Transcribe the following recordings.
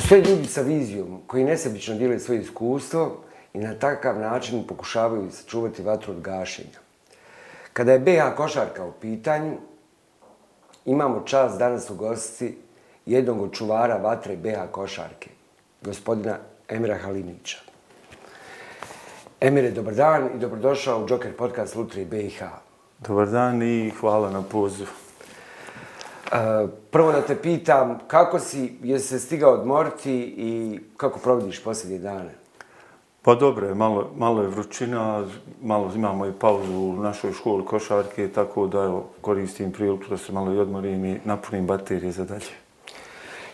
Postoje ljudi sa vizijom koji nesebično dijeli svoje iskustvo i na takav način pokušavaju sačuvati vatru od gašenja. Kada je BH košarka u pitanju, imamo čas danas u gosti jednog od čuvara vatre BH košarke, gospodina Emira Halimića. Emire, dobar dan i dobrodošao u Joker podcast Lutri BiH. Dobar dan i hvala na pozivu. Uh, prvo da te pitam, kako si, jesi se stigao odmoriti i kako provodiš posljednje dane? Pa dobro je, malo, malo je vrućina, malo imamo i pauzu u našoj školi košarke, tako da evo, koristim priliku da se malo i odmorim i napunim baterije za dalje.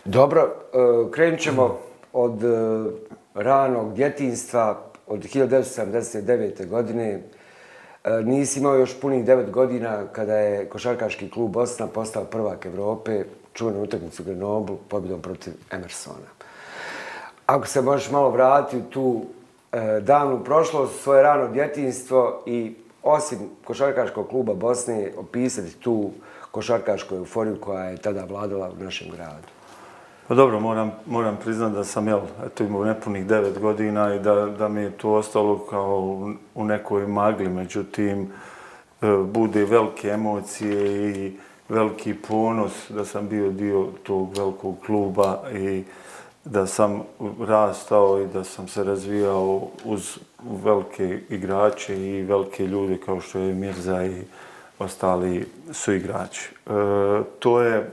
Dobro, uh, krenut ćemo od uh, ranog djetinstva, od 1979. godine, E, nisi imao još punih devet godina kada je košarkaški klub Bosna postao prvak Evrope, čuvenu utakmicu Grenoble, pobjedom protiv Emersona. Ako se možeš malo vratiti u tu e, davnu prošlost, svoje rano djetinstvo i osim košarkaškog kluba Bosne opisati tu košarkašku euforiju koja je tada vladala u našem gradu. Pa dobro, moram, moram priznat da sam jel, eto, imao nepunih devet godina i da, da mi je to ostalo kao u, nekoj magli. Međutim, e, bude velike emocije i veliki ponos da sam bio dio tog velikog kluba i da sam rastao i da sam se razvijao uz velike igrače i velike ljude kao što je Mirza i ostali su igrači. E, to je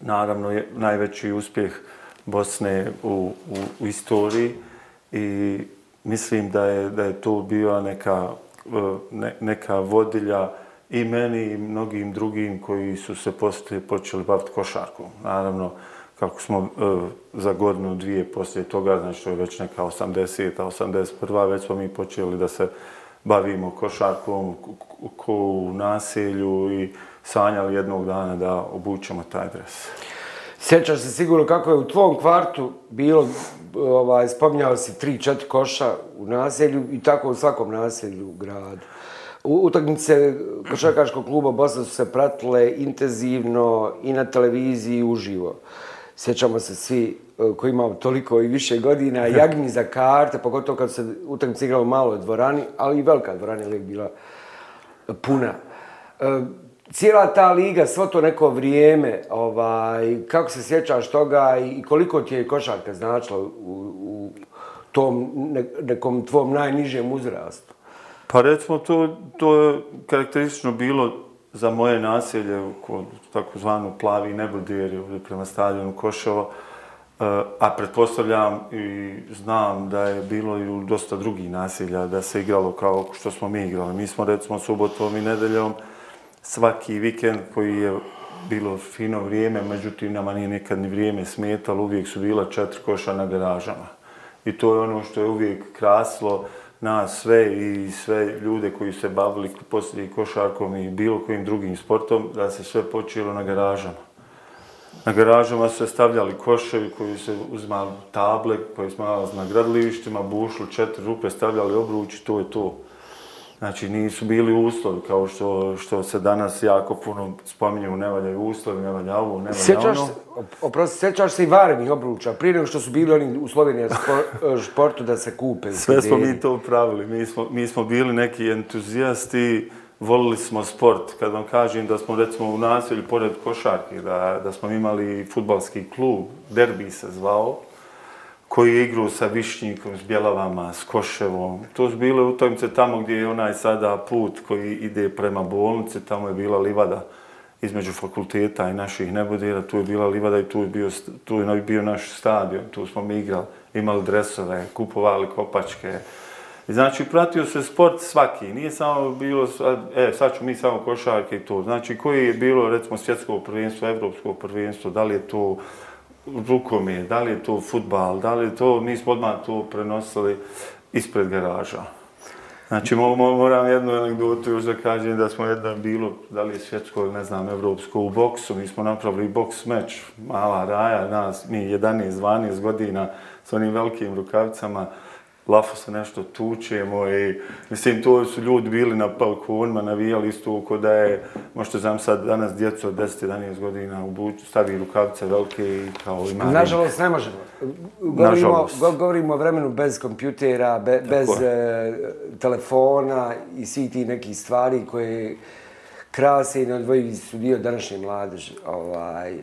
naravno je najveći uspjeh Bosne u, u, u istoriji i mislim da je, da je to bio neka, e, ne, neka vodilja i meni i mnogim drugim koji su se poslije počeli baviti košarkom. Naravno, kako smo e, za godinu, dvije poslije toga, znači to je već neka 80 81 već smo mi počeli da se bavimo košarkom ko u naselju i sanjali jednog dana da obučemo taj dres. Sjećaš se sigurno kako je u tvom kvartu bilo, ovaj, spominjao si tri, četiri koša u naselju i tako u svakom naselju u gradu. Utakmice košarkaškog kluba Bosna su se pratile intenzivno i na televiziji i uživo. Sjećamo se svi eh, koji imamo toliko i više godina, jagni za karte, pogotovo kad se utakmice igralo malo u dvorani, ali i velika dvorana je bila puna. Cijela ta liga, svo to neko vrijeme, ovaj, kako se sjećaš toga i koliko ti je košarka značila u, u tom nekom tvom najnižem uzrastu? Pa recimo, to, to je karakteristično bilo za moje naselje, kod takozvanu plavi nebodiri ovdje prema stadionu Koševo, e, a pretpostavljam i znam da je bilo i u dosta drugih naselja da se igralo kao što smo mi igrali. Mi smo recimo subotom i nedeljom svaki vikend koji je bilo fino vrijeme, međutim nama nije nekad ni vrijeme smetalo, uvijek su bila četiri koša na garažama. I to je ono što je uvijek kraslo nas sve i sve ljude koji se bavili poslije košarkom i bilo kojim drugim sportom, da se sve počelo na garažama. Na garažama su se stavljali koševi koji se uzmali table koji smo na gradilištima, bušli četiri rupe, stavljali obruč i to je to. Znači, nisu bili uslovi, kao što, što se danas jako puno spominju, ne valjaju uslovi, ne valja ovo, ne valja sjećaš ono. Se, oprosti, sjećaš se i varenih obruča, prije nego što su bili oni u Sloveniji športu da se kupe? Sve smo mi to upravili, mi smo, mi smo bili neki entuzijasti, volili smo sport. Kad vam kažem da smo recimo u naselju, pored košarke, da, da smo imali futbalski klub, derbi se zvao, koji je igrao sa Višnjikom, s Bjelavama, s Koševom. To su bile utakmice tamo gdje je onaj sada put koji ide prema bolnici, tamo je bila livada između fakulteta i naših nebodira, tu je bila livada i tu je bio, tu je bio naš stadion, tu smo mi igrali, imali dresove, kupovali kopačke. I znači, pratio se sport svaki, nije samo bilo, e, sad ću mi samo košarke i to. Znači, koji je bilo, recimo, svjetsko prvenstvo, evropsko prvenstvo, da li je to rukomije, da li je to futbal, da li je to, mi smo odmah to prenosili ispred garaža. Znači, moram jednu anegdotu još da kažem da smo jedan bilo, da li je svjetsko ili ne znam, evropsko u boksu, mi smo napravili boks meč, mala raja, nas, mi 11-12 godina s onim velikim rukavicama, lafo se nešto tučemo i mislim to su ljudi bili na balkonima, navijali isto ko da je, možete znam sad danas djeco od 10-11 godina u buču, stavi rukavice velike i kao ima... Nažalost ne možemo. Govorimo, Nažalost. govorimo o vremenu bez kompjutera, be, bez e, telefona i svi ti neki stvari koje krase i neodvojivi su dio današnje mladeže. Ovaj,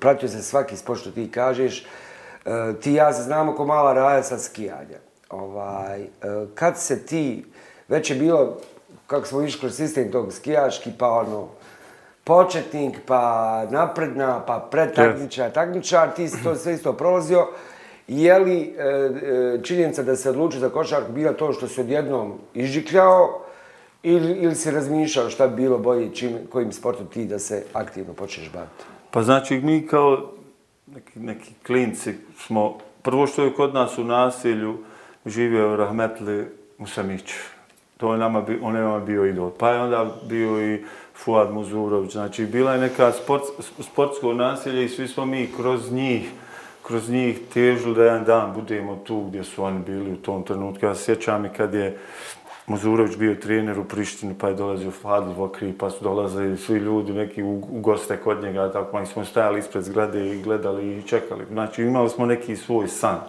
pratio se svaki sport što ti kažeš. E, ti ja se znamo ko mala raja sa skijanja ovaj, e, kad se ti, već je bilo, kako smo išli kroz sistem tog skijaški, pa ono, početnik, pa napredna, pa pretakmičar, takmičar, ti si to sve isto prolazio. Je li e, e, činjenica da se odluči za košarku bila to što se odjednom izžikljao ili, ili si razmišljao šta bi bilo bolje čim, kojim sportom ti da se aktivno počneš baviti? Pa znači mi kao neki, neki klinci smo, prvo što je kod nas u nasilju, živio Rahmetli Musamić. To je nama, on je nama bio idol. Pa je onda bio i Fuad Muzurović. Znači, bila je neka sport, sportsko nasilje i svi smo mi kroz njih kroz njih težili da jedan dan budemo tu gdje su oni bili u tom trenutku. Ja sjećam i kad je Muzurović bio trener u Prištini, pa je dolazio Fadl Vokri, pa su dolazili svi ljudi neki u, u goste kod njega, tako mi smo stajali ispred zgrade i gledali i čekali. Znači, imali smo neki svoj san.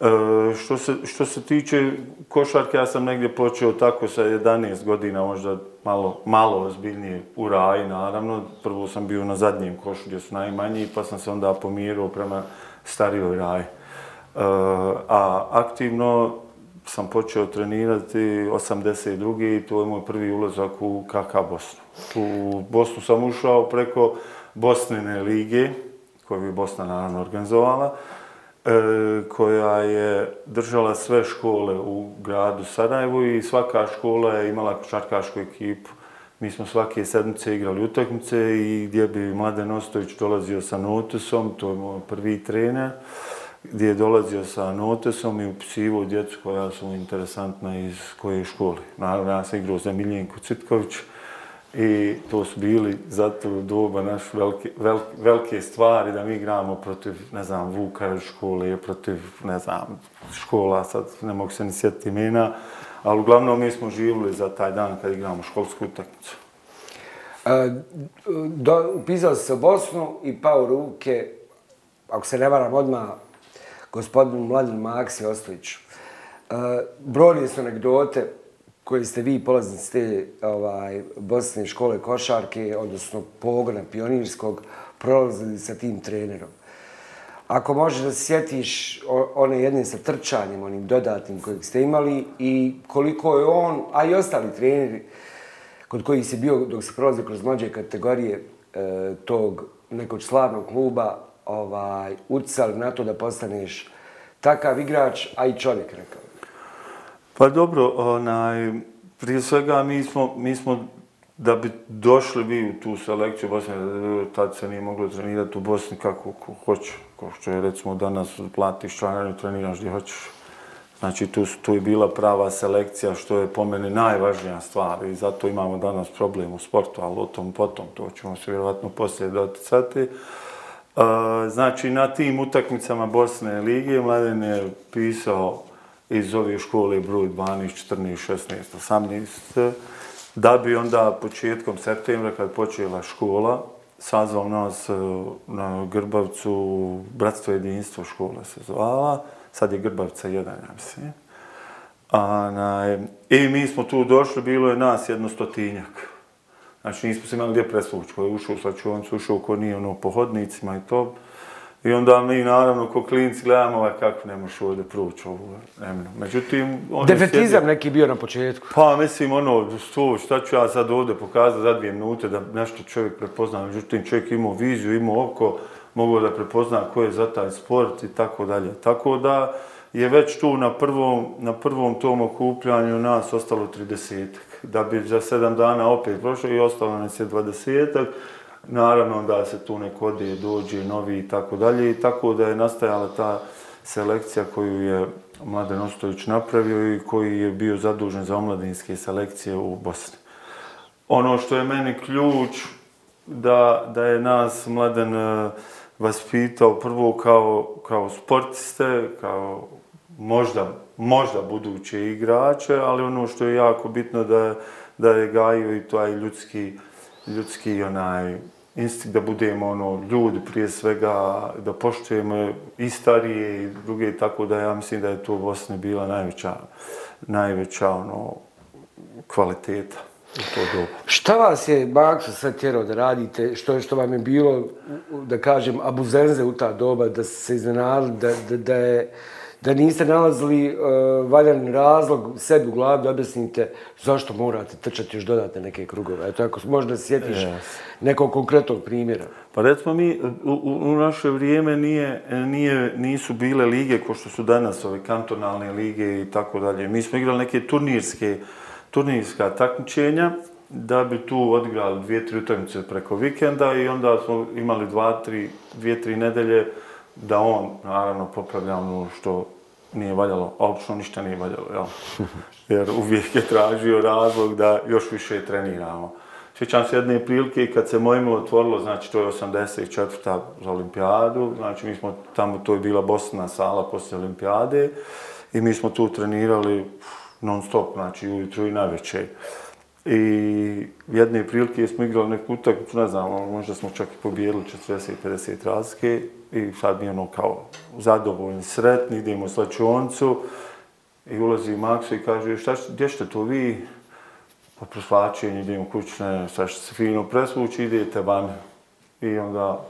E, što se, što se tiče košarke, ja sam negdje počeo tako sa 11 godina, možda malo, malo ozbiljnije u raj, naravno. Prvo sam bio na zadnjem košu gdje su najmanji, pa sam se onda pomirao prema starijoj raj. E, a aktivno sam počeo trenirati 82. i to je moj prvi ulazak u KK Bosnu. U Bosnu sam ušao preko Bosnine lige, koju je Bosna naravno organizovala. E, koja je držala sve škole u gradu Sarajevu i svaka škola je imala košarkašku ekipu. Mi smo svake sedmice igrali utakmice i gdje bi Mladen Ostović dolazio sa Notesom, to je moj prvi trener, gdje je dolazio sa Notesom i upisivo djecu koja su interesantna iz koje škole. Naravno, ja sam igrao za Miljenko Citkovića, I to su bili zato doba naš velike, velike, velike stvari da mi igramo protiv, ne znam, Vuka škole, protiv, ne znam, škola, sad ne mogu se ni sjetiti imena, ali uglavnom mi smo živili za taj dan kad igramo školsku utakmicu. E, do, upisao se u Bosnu i pao ruke, ako se ne varam odmah, gospodinu Mladinu Maksi Ostojiću. E, brojne su anegdote, koji ste vi polaznici te ovaj, Bosne škole košarke, odnosno pogona pionirskog, prolazili sa tim trenerom. Ako možeš da se sjetiš one jedne sa trčanjem, onim dodatnim kojeg ste imali i koliko je on, a i ostali treneri kod kojih se bio dok se prolazi kroz mlađe kategorije e, tog nekog slavnog kluba, ovaj, ucali na to da postaneš takav igrač, a i čovjek rekao. Pa dobro, onaj, prije svega mi smo, mi smo da bi došli vi u tu selekciju Bosne, tad se nije moglo trenirati u Bosni kako ko hoću. Kao što je recimo danas platiš članarinu, treniraš gdje hoćeš. Znači tu, tu je bila prava selekcija što je po mene najvažnija stvar i zato imamo danas problem u sportu, ali o tom potom, to ćemo se vjerovatno poslije doticati. E, znači na tim utakmicama Bosne lige Mladen je pisao iz ove škole broj 12, 14, 16, 18, da bi onda početkom septembra, kad počela škola, sazvao nas e, na Grbavcu, Bratstvo jedinstvo škola se zvala, sad je Grbavca 1, ja mislim. A, na, e, I mi smo tu došli, bilo je nas jedno stotinjak. Znači nismo se imali gdje presvući, ko je ušao u slačovnicu, ušao ko nije ono, po hodnicima i to. I onda mi, naravno, ko klinci gledamo, ovaj, kako ne možeš ovdje proći ovo vremenu. Međutim, on Defetizam sjedi... neki bio na početku. Pa, mislim, ono, sto, šta ću ja sad ovdje pokazati za dvije minute da nešto čovjek prepozna. Međutim, čovjek imao viziju, imao oko, mogao da prepozna ko je za taj sport i tako dalje. Tako da je već tu na prvom, na prvom tom okupljanju nas ostalo 30 Da bi za sedam dana opet prošlo i ostalo nas je 20 naravno da se tu neko ode, dođe novi i tako dalje. I tako da je nastajala ta selekcija koju je Mladen Ostojić napravio i koji je bio zadužen za omladinske selekcije u Bosni. Ono što je meni ključ da, da je nas Mladen e, vaspitao prvo kao, kao sportiste, kao možda, možda buduće igrače, ali ono što je jako bitno da, da je gajio i taj ljudski, ljudski onaj instinkt da budemo ono ljudi prije svega, da poštujemo i starije i druge, tako da ja mislim da je to u Bosni bila najveća, najveća ono, kvaliteta. To dobro. Šta vas je Bakso sve tjerao da radite, što je što vam je bilo, da kažem, abuzenze u ta doba, da se iznenadili, da, da, da je da niste nalazili uh, valjan razlog sebi u glavi da objasnite zašto morate trčati još dodatne neke krugove. Eto, ako možda sjetiš yes. nekog konkretnog primjera. Pa recimo mi, u, u naše vrijeme nije, nije, nisu bile lige ko što su danas, ove kantonalne lige i tako dalje. Mi smo igrali neke turnirske, turnirska takmičenja da bi tu odigrali dvije, tri utakmice preko vikenda i onda smo imali dva, tri, dvije, tri nedelje da on, naravno, popravlja ono što nije valjalo, a uopšte ništa nije valjalo, jel? Jer uvijek je tražio razlog da još više treniramo. Sjećam se jedne prilike kad se mojim otvorilo, znači to je 84. za olimpijadu, znači mi smo tamo, to je bila Bosna sala poslije olimpijade i mi smo tu trenirali non stop, znači ujutru i na večer. I jedne prilike smo igrali neku utakmicu, ne znam, možda smo čak i pobijedili 40-50 razlike i sad mi ono kao zadovoljni, sretni, idemo u slačoncu i ulazi Makso i kaže, šta, gdje ste to vi? Pa proslačenje, idemo kućne, sve što se fino presvući, idete van. I onda,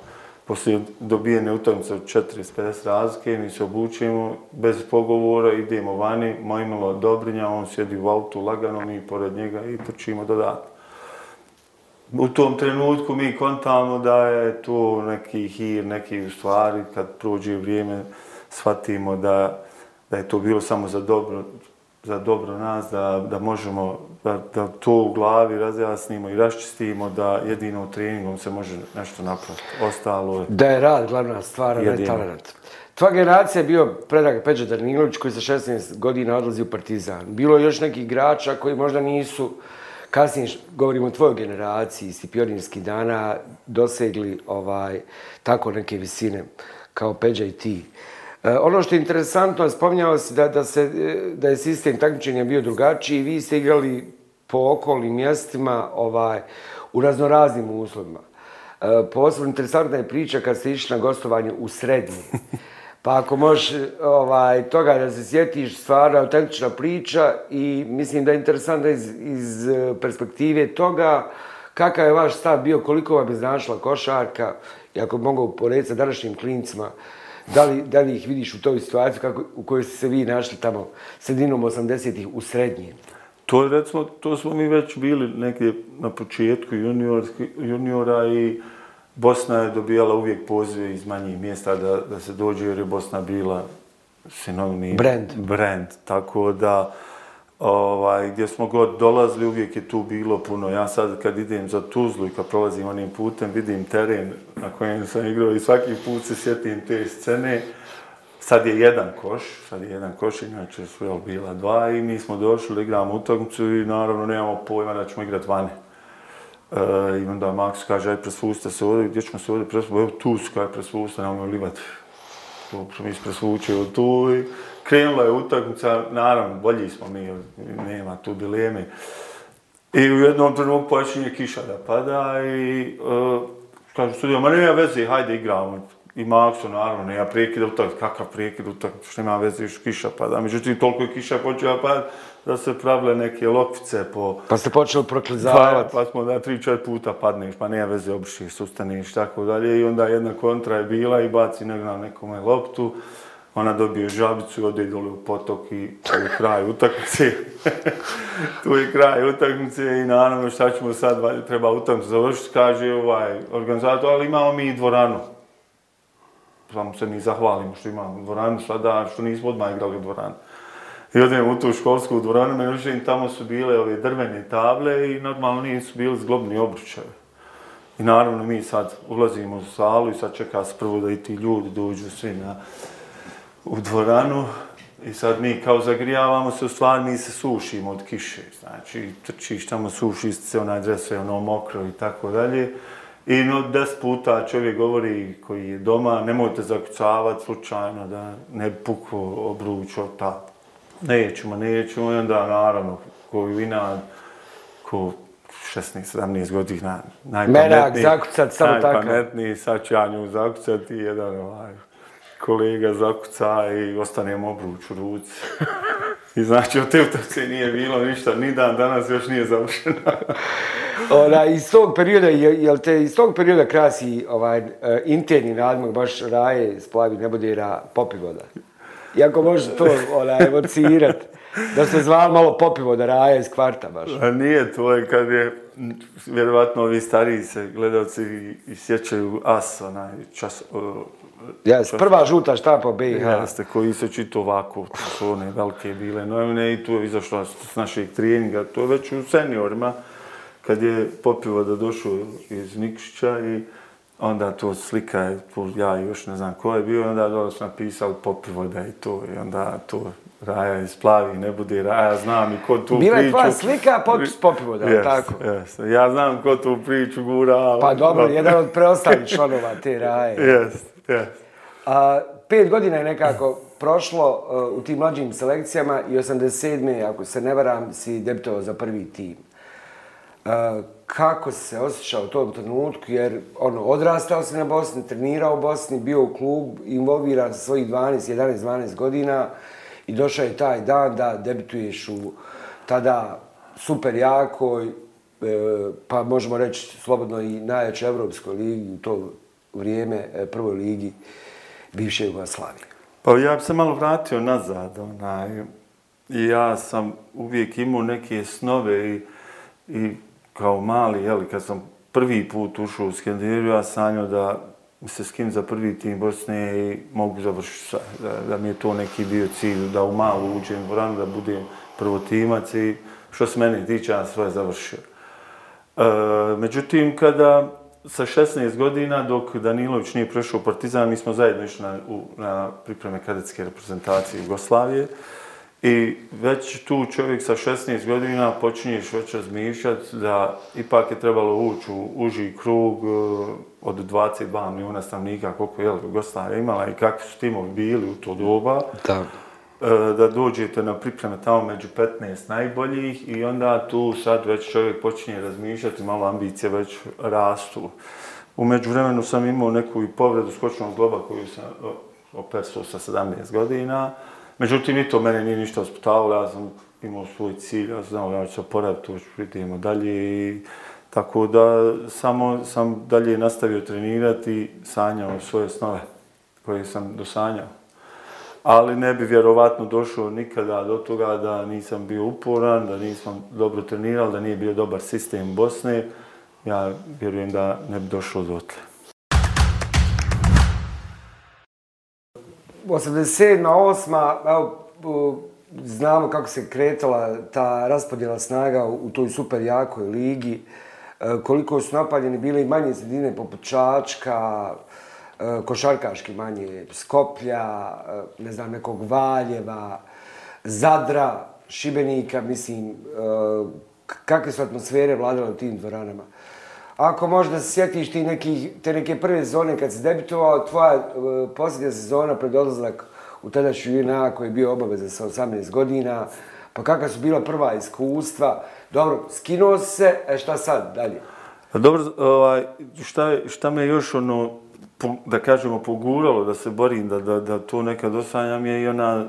poslije dobijene utakmice od 40-50 razlike, mi se obučujemo bez pogovora, idemo vani, moj imalo Dobrinja, on sjedi u autu lagano, mi pored njega i trčimo dodatno. U tom trenutku mi kontamo da je to neki hir, neki stvari, kad prođe vrijeme, shvatimo da, da je to bilo samo za dobro, za dobro nas, da, da možemo da, da to u glavi razjasnimo i raščistimo, da jedino treningom se može nešto napraviti. Ostalo je... Da je rad glavna stvar, ne talent. Tva generacija je bio predrag Peđa Darnilović koji sa 16 godina odlazi u Partizan. Bilo je još neki igrača koji možda nisu kasnije govorimo o tvojoj generaciji iz pionirskih dana dosegli ovaj tako neke visine kao Peđa i ti. E, ono što je interesantno, spominjao si da, da, se, e, da je sistem takmičenja bio drugačiji, i vi ste igrali po okolnim mjestima ovaj, u raznoraznim uslovima. E, posebno interesantna je priča kad ste išli na gostovanje u srednji. Pa ako možeš ovaj, toga da se sjetiš, stvarno autentična priča i mislim da je interesantno iz, iz e, perspektive toga kakav je vaš stav bio, koliko vam je značila košarka i ako mogu porediti sa današnjim klincima, da li, da li ih vidiš u toj situaciji kako, u kojoj ste se vi našli tamo sredinom 80-ih u srednji? To, recimo, to smo mi već bili negdje na početku junior, juniora i Bosna je dobijala uvijek pozive iz manjih mjesta da, da se dođe jer je Bosna bila sinovni brand. brand. Tako da ovaj, gdje smo god dolazili uvijek je tu bilo puno. Ja sad kad idem za Tuzlu i kad prolazim onim putem vidim teren na kojem sam igrao i svaki put se sjetim te scene. Sad je jedan koš, sad je jedan koš, inače su jel, bila dva i mi smo došli, igramo utakmicu i naravno nemamo pojma da ćemo igrati vani. E, I onda Max kaže, aj presvusta se ovdje, gdje ćemo se ovdje presvusta? Evo tu su, kaj presvusta, nemamo livati. To mi presvuče od tu i krenula je utakmica, naravno, bolji smo mi, nema tu dileme. I u jednom trenutku počinje kiša da pada i e, uh, kaže studio, ma nema veze, hajde igramo. I Maxo, naravno, nema prekida utakmice, kakav prekid utakmice, što nema veze, još kiša pada. Međutim, toliko je kiša počela pada, da se pravile neke lokvice po... Pa ste počeli proklizavati. Pa, pa smo da tri, četiri puta padneš, pa nema veze, obrišiš, sustaniš, tako dalje. I onda jedna kontra je bila i baci ne znam, nekome loptu. Ona dobije žabicu i ode dole u potok i tu je kraj utakmice. tu je kraj utakmice i naravno šta ćemo sad, treba utakmice završiti, kaže ovaj organizator, ali imamo mi i dvoranu. Samo se mi zahvalimo što imamo dvoranu sada, što nismo odmah igrali dvoranu. I odem u tu školsku dvoranu, međutim, tamo su bile ove drvene table i normalno nisu bili zglobni obručevi. I naravno mi sad ulazimo u salu i sad čeka se prvo da i ti ljudi dođu svi na, u dvoranu. I sad mi kao zagrijavamo se, u stvari mi se sušimo od kiše. Znači, trčiš tamo, suši se, onaj dres je ono mokro i tako dalje. I no, des puta čovjek govori koji je doma, nemojte zakucavati slučajno da ne puku obruč od ta. Nećemo, nećemo. I onda, naravno, koji vina, ko 16-17 godina, najpametniji. Merak, zakucat, samo tako. Najpametniji, sad ću ja nju zakucati, jedan ovaj, kolega zakuca i ostanem obruč u ruci. I znači, od te utakce nije bilo ništa, ni dan danas još nije završeno. Ona, iz tog perioda, je- jel te iz tog perioda krasi ovaj, uh, interni nadmog baš raje, splavi nebodira, popivoda? Iako može to ona, evocirat, da se zvali malo popivoda raje iz kvarta baš. A nije to je kad je, vjerovatno ovi stariji se gledalci i, i sjećaju As, onaj čas, o, Jes, prva žuta štapa BiH. Jeste, koji se čito ovako, to su one velike bile novine i tu je izašla s naših treninga, to je već u seniorima, kad je Popivoda došao iz Nikšića i onda to slika je, ja još ne znam ko je bio, onda dole su napisali Popivoda i to, i onda to Raja isplavi, ne bude Raja, znam i ko tu Bila je priču... tvoja slika, potpis Popivoda, Jeste, tako? jeste. Ja znam ko tu priču gura. Pa dobro, jedan od preostalih članova te raje. Jeste, jeste. A, pet godina je nekako prošlo uh, u tim mlađim selekcijama i 87. ako se ne varam, si debitovao za prvi tim. Uh, kako si se osjećao u tom trenutku, jer ono, odrastao si na Bosni, trenirao u Bosni, bio u klub, involviran sa svojih 12, 11, 12 godina i došao je taj dan da debituješ u tada super jakoj, e, pa možemo reći slobodno i najjače Evropskoj ligi u to vrijeme, e, prvoj ligi bivše Jugoslavije. Pa ja bi se malo vratio nazad. Onaj. I ja sam uvijek imao neke snove i, i kao mali, jeli, kad sam prvi put ušao u Skandinaviju, ja sanjao da se skim za prvi tim Bosne i mogu završiti sve. Da, da mi je to neki bio cilj, da u malu uđem u ranu, da budem prvotimac i što se mene tiče, ja sam sve završio. E, međutim, kada sa 16 godina, dok Danilović nije prešao u Partizan, mi smo zajedno išli na, u, na pripreme kadetske reprezentacije Jugoslavije. I već tu čovjek sa 16 godina počinješ već razmišljati da ipak je trebalo ući u uži krug e, od 22 milijuna stanovnika, koliko je Jugoslavija imala i kakvi su timovi bili u to doba Da. E, da dođete na pripreme tamo među 15 najboljih i onda tu sad već čovjek počinje razmišljati, malo ambicije već rastu. U međuvremenu sam imao neku i povredu skočnog globa koju sam operstao sa 17 godina. Međutim, i to mene nije ništa osputavalo, ja sam imao svoj cilj, ja sam znao da ću se oporaviti, to ću idemo dalje i tako da samo sam dalje nastavio trenirati sanjao svoje snove koje sam dosanjao ali ne bi vjerovatno došao nikada do toga da nisam bio uporan, da nisam dobro trenirao, da nije bio dobar sistem Bosne. Ja vjerujem da ne bi došao do tle. 87. 8. Evo, znamo kako se kretala ta raspodjela snaga u toj super jakoj ligi. E, koliko su napaljeni bile i manje sredine poput Čačka, Eh, košarkaški manje Skoplja, eh, ne znam, nekog Valjeva, Zadra, Šibenika, mislim, eh, kakve su atmosfere vladale u tim dvoranama. Ako možda se sjetiš ti nekih, te neke prve sezone kad si debitovao, tvoja posljednja sezona pred odlazak u tadašnju JNA koji je bio obaveza sa 18 godina, pa kakva su bila prva iskustva. Dobro, skinuo se, e šta sad dalje? Pa dobro, ovaj, šta, šta me još ono, po- da kažemo, poguralo da se borim, da, da, da to nekad osanjam je i ona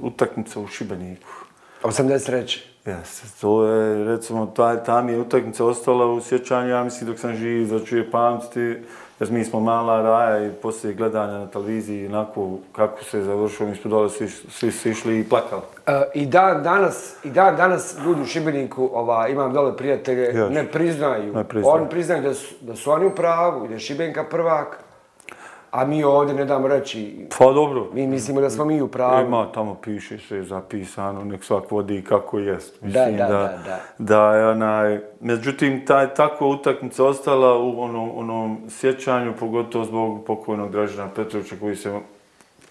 utakmica u Šibeniku. 83. Jeste, to je, recimo, ta, ta mi je utakmica ostala u sjećanju, ja mislim, dok sam živ, da ću je pamtiti, jer mi smo mala raja i poslije gledanja na televiziji, onako, kako se je završilo, mi smo dole svi, svi su išli i plakali. E, I dan danas, i dan danas ljudi u Šibeniku, ova, imam dole prijatelje, Još. ne priznaju. Ne priznaju. Oni priznaju da su, da su oni u pravu i da je Šibenka prvak, a mi ovdje ne damo reći, Pa dobro, mi mislimo da smo mi u pravu. Ima, tamo piše sve zapisano, nek svak vodi kako jest. Da, da, da, da. da je onaj, međutim, taj, takva utakmica ostala u onom, onom sjećanju, pogotovo zbog pokojnog Dražena Petrovića koji se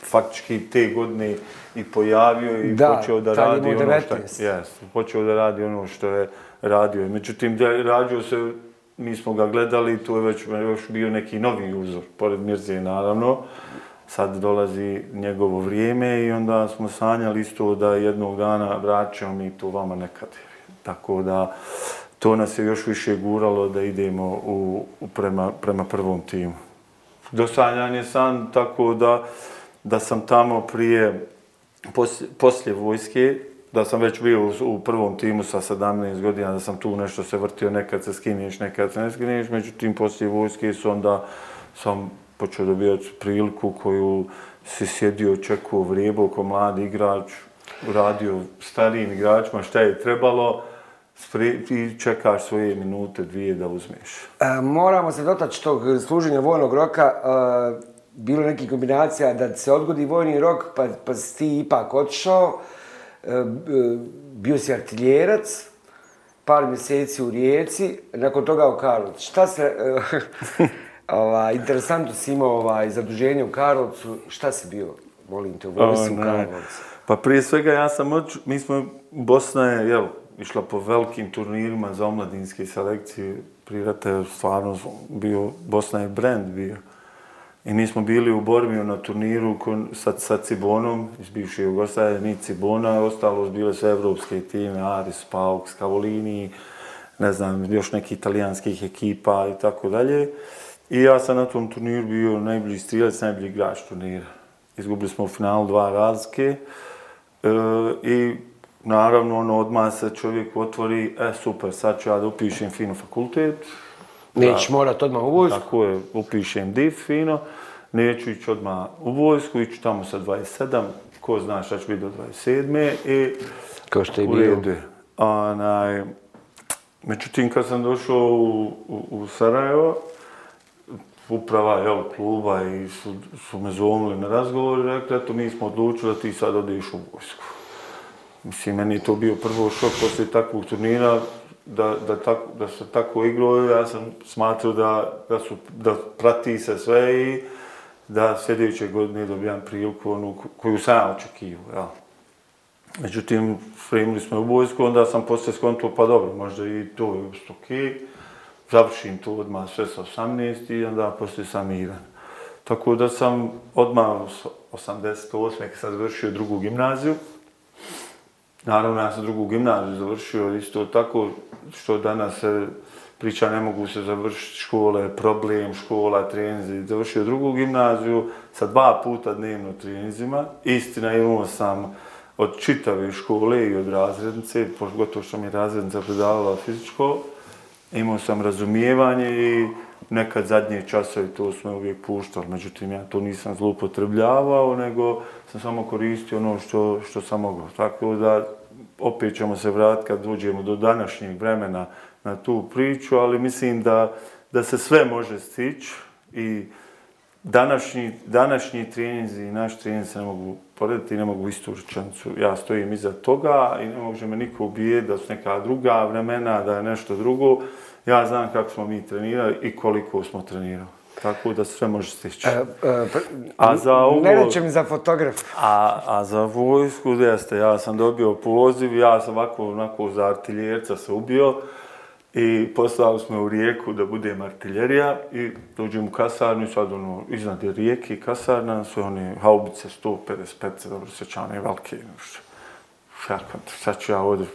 faktički te godine i pojavio i Da, počeo da radi ono što 19. jest, počeo da radi ono što je radio. Međutim, da je radio se mi smo ga gledali, tu je već još bio neki novi uzor, pored Mirze naravno. Sad dolazi njegovo vrijeme i onda smo sanjali isto da jednog dana vraćamo mi to vama nekad. Tako da to nas je još više guralo da idemo u, u prema, prema prvom timu. Dosanjan je san tako da, da sam tamo prije, poslije, poslije vojske, da sam već bio u, prvom timu sa 17 godina, da sam tu nešto se vrtio, nekad se skinješ, nekad se ne skinješ, međutim, poslije vojske su onda sam počeo dobijati priliku koju si sjedio, čekao vrijebo kao mladi igrač, radio starijim igračima šta je trebalo, i čekaš svoje minute, dvije da uzmeš. E, moramo se dotaći tog služenja vojnog roka. E, bilo neki kombinacija da se odgodi vojni rok, pa, pa si ti ipak otišao. E, bio si artiljerac, par mjeseci u Rijeci, nakon toga u Karlovcu. Šta se... E, ova, interesantno si imao ovaj, zaduženje u Karlovcu. Šta si bio, molim te, u vojsi u Karlovcu? Pa prije svega ja sam oč... Mi smo, Bosna je, jel, išla po velikim turnirima za omladinske selekcije. Prirata je stvarno bio, Bosna je brand bio. I mi smo bili u borbi na turniru sa, sa Cibonom iz bivše Jugoslavije, mi Cibona, ostalo bile sve evropske time, Aris, Pauk, Scavolini, ne znam, još neki italijanskih ekipa i tako dalje. I ja sam na tom turniru bio najbolji strilac, najbolji igrač turnira. Izgubili smo u finalu dva razlike e, i naravno ono odmah se čovjek otvori, e super, sad ću ja da upišem fino fakultet, Nećeš morat odmah u vojsku. Tako je, upišem div fino. Neću ići odmah u vojsku, iću tamo sa 27, ko zna šta ću biti do 27. I Kao što je bio. Onaj, međutim, kad sam došao u, u, u Sarajevo, uprava jel, kluba i su, su me zovnili na razgovor i rekli, eto, mi smo odlučili da ti sad odeš u vojsku. Mislim, meni je to bio prvo šok poslije takvog turnira, da, da, tako, da se tako igrao, ja sam smatrao da, da, su, da prati se sve i da sljedeće godine dobijam priliku onu koju sam očekivao. Ja. Međutim, primili smo u vojsku, onda sam poslije skontuo, pa dobro, možda i to je ok. Završim to odmah sve sa 18 i onda poslije sam miran. Tako da sam odmah 88. kad sam završio drugu gimnaziju, Naravno, ja sam drugu gimnaziju završio isto tako što danas se priča ne mogu se završiti škole, problem škola, trenzi. Završio drugu gimnaziju sa dva puta dnevno treninzima. Istina, imao sam od čitave škole i od razrednice, pogotovo što mi je razrednica predavala fizičko, imao sam razumijevanje i nekad zadnje časove to smo uvijek puštali, međutim ja to nisam zlupotrebljavao, nego sam samo koristio ono što, što sam mogao. Tako da opet ćemo se vratiti kad dođemo do današnjeg vremena na tu priču, ali mislim da, da se sve može stići i današnji, današnji treninzi i naš trening se ne mogu porediti, ne mogu istu rečenicu. Ja stojim iza toga i ne može me niko ubijeti da su neka druga vremena, da je nešto drugo. Ja znam kako smo mi trenirali i koliko smo trenirali. Tako da sve može stići. E, e, a za ovo, ne reće mi za fotograf. A, a za vojsku, jeste, ja sam dobio poziv, ja sam ovako, onako za artiljerca se ubio i poslali smo u rijeku da budem artiljerija i dođem u kasarnu i sad ono, iznad je rijeke i kasarna, sve one haubice 155, dobro sjećam, one velike, kako, sad ću ja ovdje,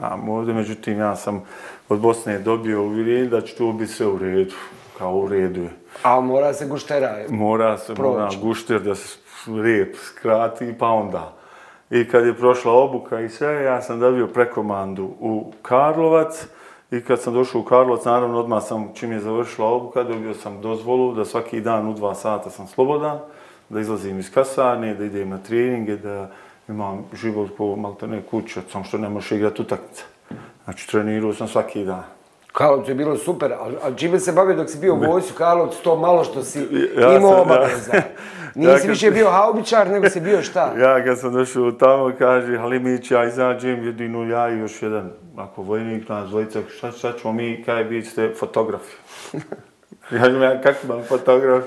nam ovdje, međutim, ja sam od Bosne dobio uvjerenje da će to biti sve u redu, kao u redu je. A mora se guštera Mora se mora gušter da se rep skrati, pa onda. I kad je prošla obuka i sve, ja sam dobio prekomandu u Karlovac. I kad sam došao u Karlovac, naravno odmah sam, čim je završila obuka, dobio sam dozvolu da svaki dan u dva sata sam slobodan, da izlazim iz kasarne, da idem na treninge, da imam život po maltene kuće, sam što ne možeš igrati utakmice. Znači, trenirao sam svaki dan. Karlovcu je bilo super, ali, ali čime se bavio dok si bio u vojsu Karlovcu, to malo što si ja imao obaveza. Ja, Nisi ja više bio haubičar, nego si bio šta? Ja kad sam došao tamo, kaže Halimić, ja izađem jedinu ja i još jedan, ako vojnik nas dvojica, šta, šta ćemo mi, kaj vi ste fotografi? ja kažem, ja kako vam fotograf,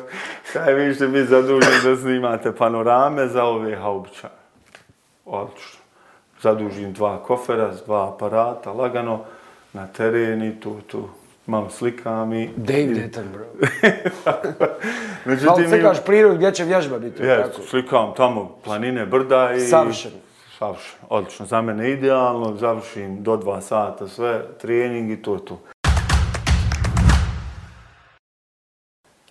kaj vi ćete biti zaduženi da snimate panorame za ove haubičare. Odlično. Zadužim dva kofera, dva aparata, lagano na teren i tu, tu. malo slikam i... David Attenborough. Međutim, Malo slikaš prirodu gdje će vježba biti. Je, tako? slikam tamo planine, brda i... Savršeno. Savršeno, odlično. Za mene idealno, završim do dva sata sve, trening i to je to.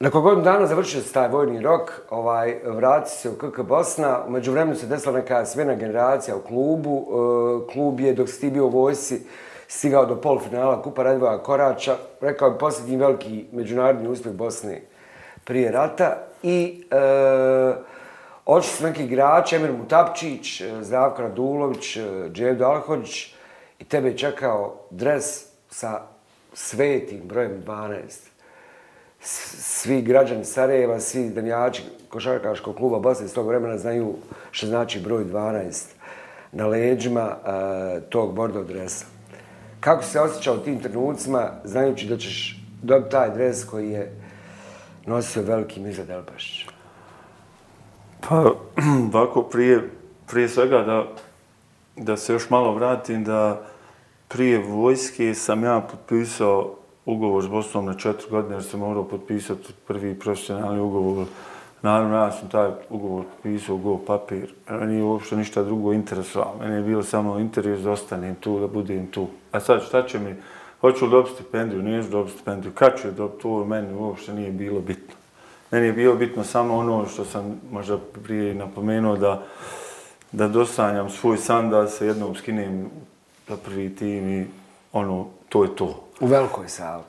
Nakon godinu dana završio se taj vojni rok, ovaj, vrati se u KK Bosna. Umeđu vremenu se desila neka smjena generacija u klubu. E, klub je, dok si ti bio u vojsi, stigao do polufinala Kupa Radivoja Korača. Rekao bi posljednji veliki međunarodni uspjeh Bosne prije rata. I e, odšli su neki igrači, Emir Mutapčić, e, Zdravko Radulović, e, Dževdo Alhođić. I tebe je čekao dres sa svetim brojem 12 svi građani Sarajeva, svi danjači košarkaškog kluba Bosne iz tog vremena znaju što znači broj 12 na leđima uh, tog bordo dresa. Kako se osjećao u tim trenucima, znajući da ćeš dobiti taj dres koji je nosio veliki Miza Delbašić? Pa, ovako, prije, prije svega da, da se još malo vratim, da prije vojske sam ja potpisao ugovor s Bosnom na četiri godine, jer sam morao potpisati prvi profesionalni ugovor. Naravno, ja sam taj ugovor potpisao u go papir. Nije uopšte ništa drugo interesovalo. Meni je bilo samo interes da ostanem tu, da budem tu. A sad, šta će mi? Hoću li dobiti stipendiju? Nijeću dobiti stipendiju. Kad ću je dobiti? To meni uopšte nije bilo bitno. Meni je bilo bitno samo ono što sam možda prije napomenuo da da dosanjam svoj san da se jednom skinem za prvi tim i ono, to je to. U velikoj sali.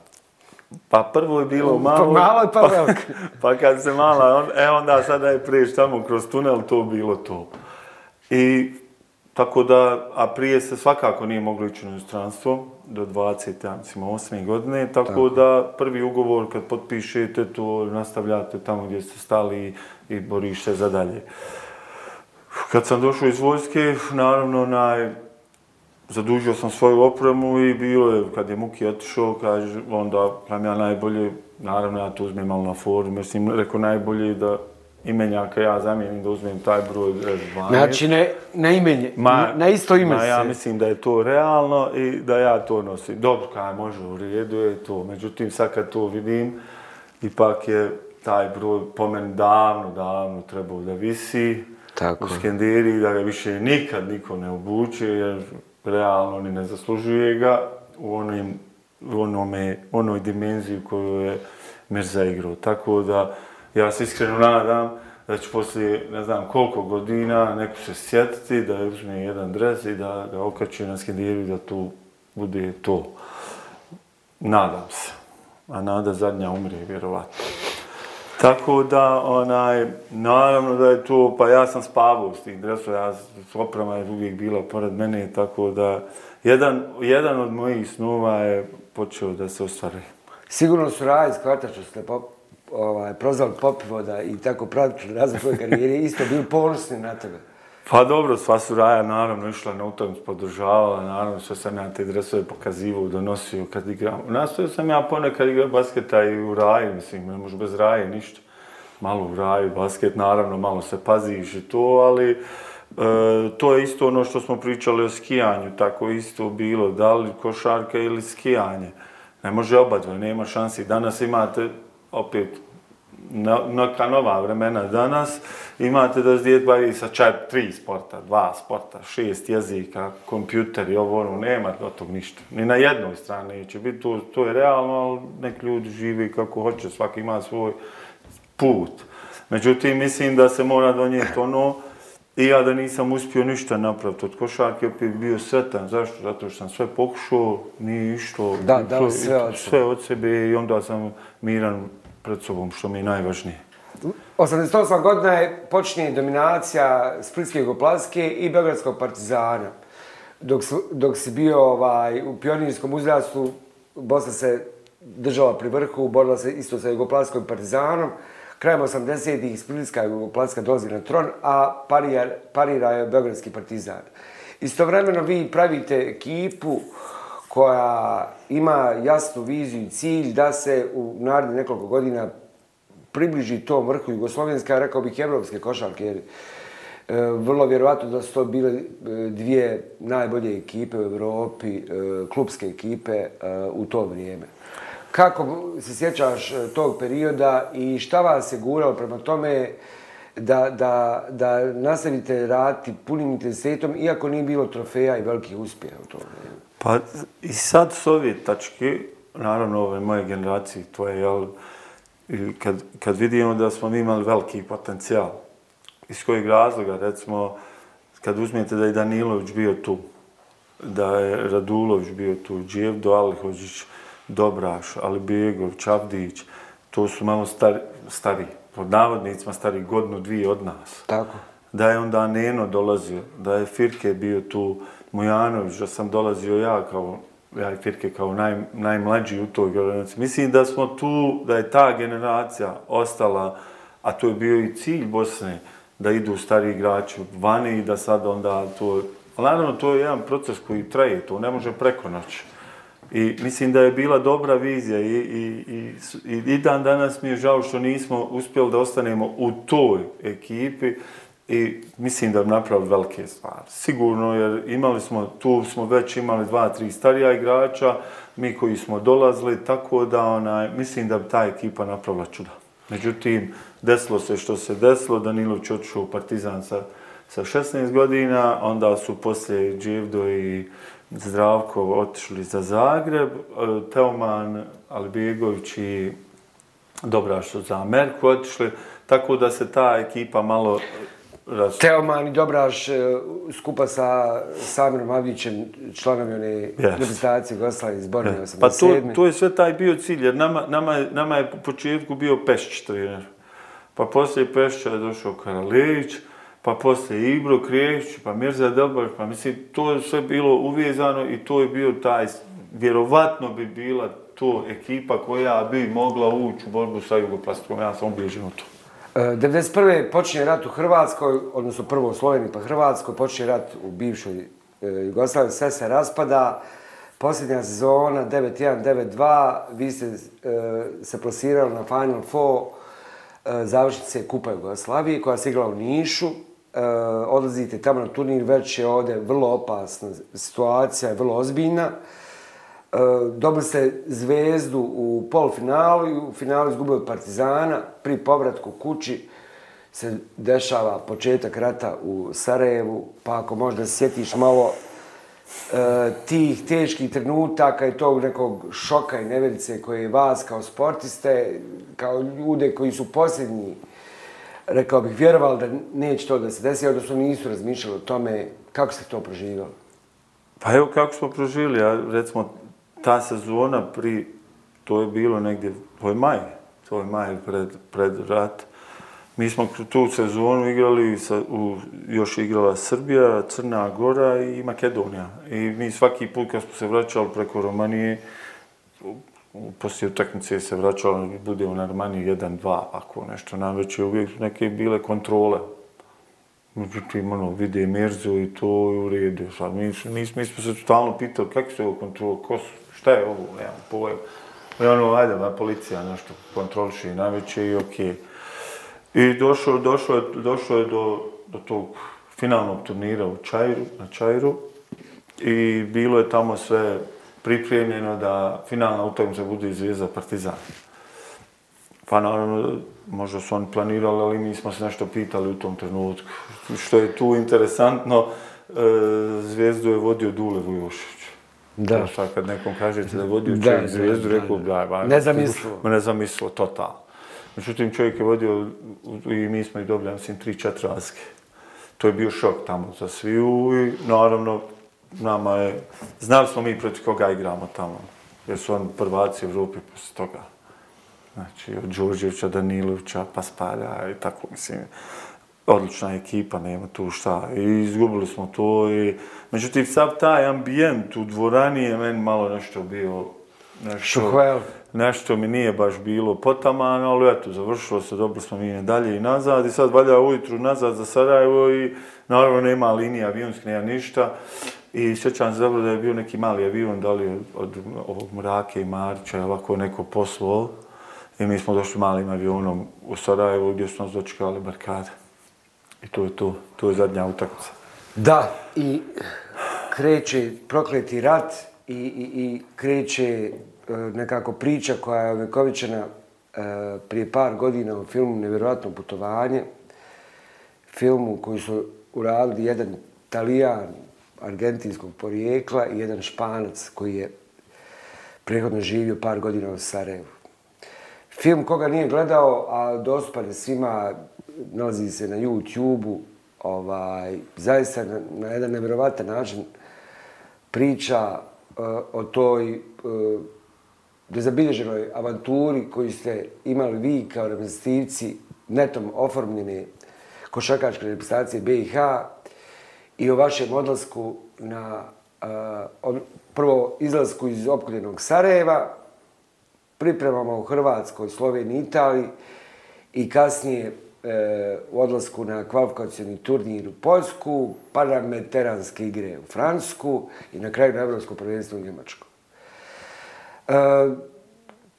Pa prvo je bilo malo, Pa malo pa pa, veliko. pa kad se mala, on, e onda sada je priješ tamo kroz tunel, to bilo to. I tako da, a prije se svakako nije moglo ići na inostranstvo, do 20, ja mislim, 8. godine, tako, tako, da prvi ugovor kad potpišete, to nastavljate tamo gdje ste stali i boriš se za dalje. Kad sam došao iz vojske, naravno, naj, zadužio sam svoju opremu i bilo je, kad je Muki otišao, kaže, onda kam ja najbolje, naravno ja to uzmem malo na forum, mislim, rekao najbolje da imenjaka ja zamijenim da uzmem taj broj 12. Znači, ne, na imenje, Ma, na isto ime ma, se. ja mislim da je to realno i da ja to nosim. Dobro, kaj može, u redu je to. Međutim, sad kad to vidim, ipak je taj broj po meni davno, davno trebao da visi Tako. u skenderi, da ga više nikad niko ne obuče, jer realno ni ne zaslužuje ga u onim, u onome, onoj dimenziji u kojoj je Mirza igrao. Tako da ja se iskreno nadam da će poslije ne znam koliko godina neko se sjetiti da je uzme jedan dres i da ga okači na skendiru da tu bude to. Nadam se. A nada zadnja umrije, vjerovatno. Tako da, onaj, naravno da je to, pa ja sam spavao s tih dresova, ja, oprema je uvijek bila pored mene, tako da, jedan, jedan od mojih snova je počeo da se ostvari. Sigurno su radi iz što ste pop, ovaj, prozvali Popivoda i tako pratili razvoj karijere, isto bili ponosni na tebe. Pa dobro, sva su Raja naravno išla na utakmicu, podržavala, naravno sve sam ja te dresove pokazivao, donosio kad igram. Nastavio sam ja ponekad igrao basketa i u Raju, mislim, ne može bez Raje ništa. Malo u Raju, basket, naravno, malo se paziš i to, ali e, to je isto ono što smo pričali o skijanju, tako isto bilo, da li košarka ili skijanje. Ne može oba dva, nema šansi. Danas imate, opet, na, neka nova vremena danas, imate da se djet bavi sa čet, tri sporta, dva sporta, šest jezika, kompjuter i ovo, ono, nema od tog ništa. Ni na jednoj strani će biti, to, to je realno, ali nek ljudi živi kako hoće, svaki ima svoj put. Međutim, mislim da se mora donijeti ono, i ja da nisam uspio ništa napraviti od košarke, opet bio sretan. Zašto? Zato što sam sve pokušao, nije išlo. Da, dao sve od sebe. Sve od sebe i onda sam miran pred sobom, što mi je najvažnije. 88 godina je počinje dominacija Splitske Jugoplaske i Beogradskog partizana. Dok, su, dok si bio ovaj, u pionirskom uzrastu, Bosna se držala pri vrhu, borila se isto sa Jugoplaskom partizanom. Krajem 80-ih Splitska Jugoplaska dolazi na tron, a parira, parira je Beogradski partizan. Istovremeno vi pravite ekipu koja ima jasnu viziju i cilj da se u narednih nekoliko godina približi tom vrhu Jugoslovenska, rekao bih evropske košarke, jer e, vrlo vjerovatno da su to bile e, dvije najbolje ekipe u Evropi, e, klubske ekipe u to vrijeme. Kako se sjećaš tog perioda i šta vas je guralo prema tome da, da, da nastavite raditi punim intenzitetom, iako nije bilo trofeja i velikih uspjeha u tom vrijeme? Pa i sad s ove tačke, naravno ove moje generacije, tvoje, jel, kad, kad vidimo da smo imali veliki potencijal, iz kojeg razloga, recimo, kad uzmijete da je Danilović bio tu, da je Radulović bio tu, Dževdo Alihođić, Dobraš, Alibegović, Avdić, to su malo stari, stari, pod navodnicima stari godinu, dvije od nas. Tako. Da je onda Neno dolazio, da je Firke bio tu, Mujanović, da sam dolazio ja kao, ja i Firke kao naj, najmlađi u toj generaciji. Mislim da smo tu, da je ta generacija ostala, a to je bio i cilj Bosne, da idu stari igrači vani i da sad onda to... Naravno, to je jedan proces koji traje, to ne može preko noći. I mislim da je bila dobra vizija i, i, i, i, i dan danas mi je žao što nismo uspjeli da ostanemo u toj ekipi i mislim da bi napravili velike stvari. Sigurno, jer imali smo, tu smo već imali dva, tri starija igrača, mi koji smo dolazili, tako da onaj, mislim da bi ta ekipa napravila čuda. Međutim, desilo se što se desilo, Danilović otišao u Partizan sa, sa 16 godina, onda su poslije Dživdo i Zdravko otišli za Zagreb, e, Teoman, Albegović i Dobraš su za Ameriku otišli, tako da se ta ekipa malo raz... Teoman i Dobraš e, skupa sa Samirom Avdićem, članom one yes. reprezentacije Goslava iz Borne yes. 87. Pa to, to je sve taj bio cilj, jer nama, nama, nama je po početku bio Pešć trener. Pa poslije Pešća je došao Karalević, pa poslije Ibro Krijević, pa Mirza Delbar, pa mislim, to je sve bilo uvezano i to je bio taj, vjerovatno bi bila to ekipa koja bi mogla ući u borbu sa Jugoplastom, ja sam obližen u to. 1991. počinje rat u Hrvatskoj, odnosno prvo u Sloveniji pa Hrvatskoj, počinje rat u bivšoj e, Jugoslaviji, sve se raspada. Posljednja sezona, 9-1-9-2, vi ste e, se plasirali na Final Four e, završnice Kupa Jugoslavije, koja se igrala u Nišu. Odlazite tamo na turnir, već je ovdje vrlo opasna situacija, vrlo ozbiljna. Dobili ste zvezdu u polufinalu i u finalu izgubili od Partizana. Pri povratku kući se dešava početak rata u Sarajevu, pa ako možda sjetiš malo e, tih teških trenutaka i tog nekog šoka i nevelice koje je vas kao sportiste, kao ljude koji su posljednji, rekao bih, vjerovali da neće to da se desi, odnosno nisu razmišljali o tome kako ste to proživali. Pa evo kako smo proživili, ja recimo ta sezona pri, to je bilo negdje, to je maj, to je maj pred, pred rat. Mi smo tu sezonu igrali, sa, u, još igrala Srbija, Crna Gora i Makedonija. I mi svaki put kad smo se vraćali preko Romanije, poslije utakmice se vraćalo, bude u Narmaniji 1-2, ako nešto, nam već je uvijek neke bile kontrole. Međutim, ono, vide Merzu i to je u redu. Sad, mi, mi, mi smo se stalno pitali kako se ovo kontrola, ko su, šta je ovo, nemam pojma. I ono, ajde, ba, policija nešto kontroliše i najveće i okej. I došlo, došlo, je, došlo je do, do tog finalnog turnira u Čajru, na Čajru. I bilo je tamo sve pripremljeno da finalna utakmica bude Zvijezda Partizan. Pa naravno, možda su oni planirali, ali mi smo se nešto pitali u tom trenutku. Što je tu interesantno, e, Zvijezdu je vodio Dule Vujošić. Da. Sad kad nekom kažete da vodi u čovjek zvijezdu, rekao da, da, ne zamislio. Ne zamislio, total. Međutim, čovjek je vodio i mi smo i dobili, mislim, tri, četiri razlike. To je bio šok tamo za sviju i naravno nama je, znali smo mi protiv koga igramo tamo, jer su oni prvaci u Evropi posle toga. Znači, od Đorđevića, Danilovića, Paspalja i tako, mislim odlična ekipa, nema tu šta. I izgubili smo to i... Međutim, sav taj ambijent u dvorani je meni malo nešto bio... Nešto, Šuhvel. Nešto mi nije baš bilo potamano, ali eto, završilo se, dobro smo mi dalje i nazad. I sad valja ujutru nazad za Sarajevo i naravno nema linija avionske, nema ništa. I sjećam se dobro da je bio neki mali avion, da li od, od Mrake i Marića, ovako neko poslo. I mi smo došli malim avionom u Sarajevo gdje su nas dočekali barkade. I to je to, to je zadnja utakmica. Da, i kreće prokleti rat i, i, i kreće e, nekako priča koja je ovekovičena e, prije par godina u filmu Nevjerojatno putovanje, filmu koji su uradili jedan talijan argentinskog porijekla i jedan španac koji je prethodno živio par godina u Sarajevu. Film koga nije gledao, a dostupan je svima, nalazi se na YouTube-u, ovaj, zaista na, na jedan nevjerovatan način priča uh, o toj uh, nezabilježenoj avanturi koju ste imali vi kao reprezentativci netom oformljene košakačke reprezentacije BiH i o vašem odlasku na uh, od, prvo izlasku iz opkoljenog Sarajeva, pripremama u Hrvatskoj, Sloveniji, Italiji i kasnije e, u odlasku na kvalifikacijani turnir u Poljsku, parameteranske igre u Francusku i na kraju na Evropsko prvenstvo u Njemačku. E,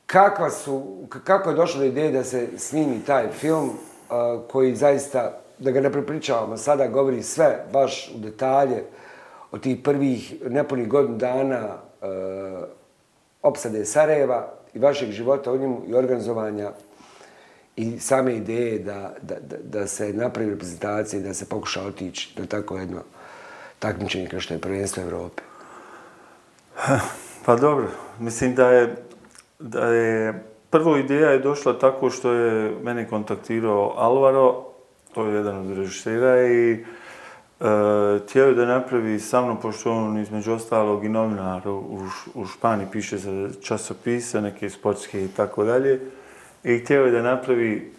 kakva su, kako je došlo do ideje da se snimi taj film e, koji zaista, da ga ne prepričavamo, sada govori sve baš u detalje o tih prvih nepunih godina dana e, opsade Sarajeva i vašeg života u njemu i organizovanja i same ideje da, da, da, da se napravi reprezentacija i da se pokuša otići na tako jedno takmičenje kao što je prvenstvo Evrope? Pa dobro, mislim da je, da je prvo ideja je došla tako što je mene kontaktirao Alvaro, to je jedan od režisera i uh, Eh, htio je da napravi sa mnom, pošto on između ostalog i novinar u, u Španiji piše za časopise, neke sportske i tako dalje, i htio je da napravi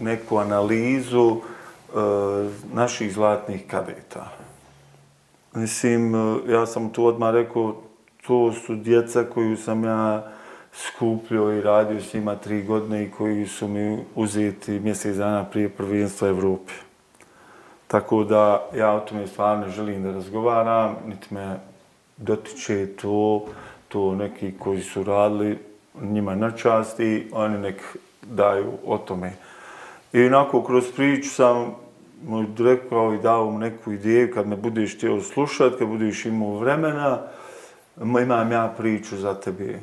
neku analizu uh, naših zlatnih kadeta. Mislim, eh, ja sam tu odmah rekao, to su djeca koju sam ja skupljio i radio s njima tri godine i koji su mi uzeti mjesec dana prije prvenstva Evrope. Tako da ja o tome stvarno želim da razgovaram, niti me dotiče to, to neki koji su radili, njima na čast i oni nek daju o tome. I onako kroz priču sam mu rekao i dao mu neku ideju kad me budeš htio slušati, kad budeš imao vremena, imam ja priču za tebe.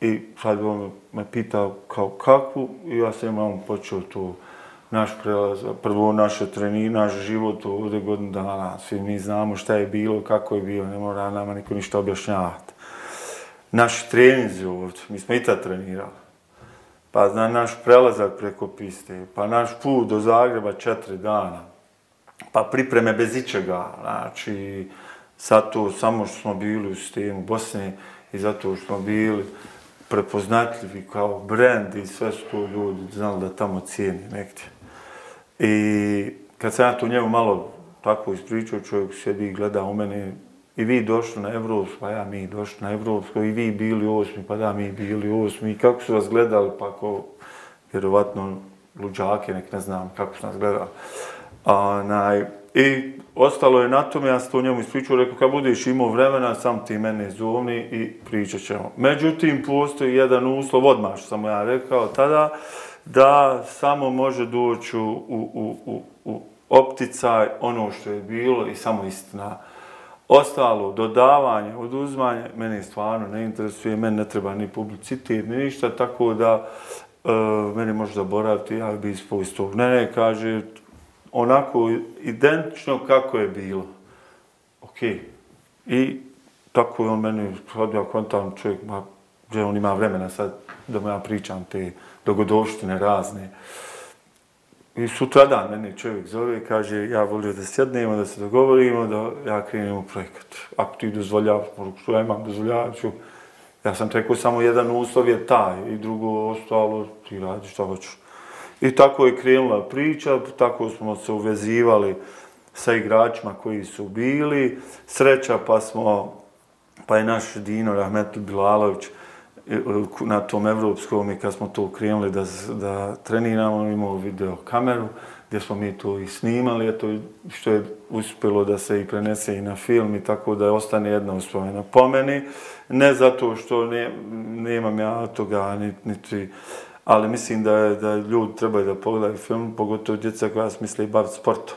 I sad on me pitao kao kakvu i ja sam imam počeo tu naš prelaz, prvo naše treni, naš život ovdje godinu dana. Svi mi znamo šta je bilo, kako je bilo, ne mora nama niko ništa objašnjavati naši treninzi ovdje, mi smo i tad trenirali. Pa zna naš prelazak preko piste, pa naš put do Zagreba četiri dana, pa pripreme bez ičega, znači, sad to samo što smo bili u sistemu Bosne i zato što smo bili prepoznatljivi kao brend i sve su to ljudi znali da tamo cijeni negdje. I kad sam ja tu njemu malo tako ispričao, čovjek sjedi i gleda u mene, i vi došli na Evropsku, pa ja mi došli na Evropsku, i vi bili osmi, pa da mi bili osmi, i kako su vas gledali, pa ko, vjerovatno, luđake, nek ne znam kako su nas gledali. A, naj, I ostalo je na tome, ja sam to njemu ispričao, rekao, kad budeš imao vremena, sam ti mene zovni i pričat ćemo. Međutim, postoji jedan uslov, odmah što sam ja rekao tada, da samo može doći u, u, u, u opticaj ono što je bilo i samo istina ostalo, dodavanje, oduzmanje, mene stvarno ne interesuje, meni ne treba ni publicitet, ni ništa, tako da e, meni može zaboraviti, ja bi ispovisto. Ne, ne, kaže, onako identično kako je bilo. Ok. I tako je on meni, sad ja kontam čovjek, ma, gdje on ima vremena sad da mu ja pričam te dogodoštine razne. I sutra dan mene čovjek zove i kaže ja volio da sjednemo, da se dogovorimo, da ja krenem u projekat. Ako ti dozvoljavaš, što ja imam dozvoljavaću, ja sam rekao samo jedan uslov je taj i drugo ostalo ti radi što hoćeš. I tako je krenula priča, tako smo se uvezivali sa igračima koji su bili. Sreća pa smo, pa je naš Dino Rahmetl Bilalović, e, e, na tom evropskom i kad smo to krenuli da, da treniramo, imamo video kameru gdje smo mi to i snimali, eto što je uspjelo da se i prenese i na film i tako da ostane jedna uspomena po meni. Ne zato što ne, nemam ja toga, niti, niti, ali mislim da, da ljudi trebaju da pogledaju film, pogotovo djeca koja se i baviti sportom.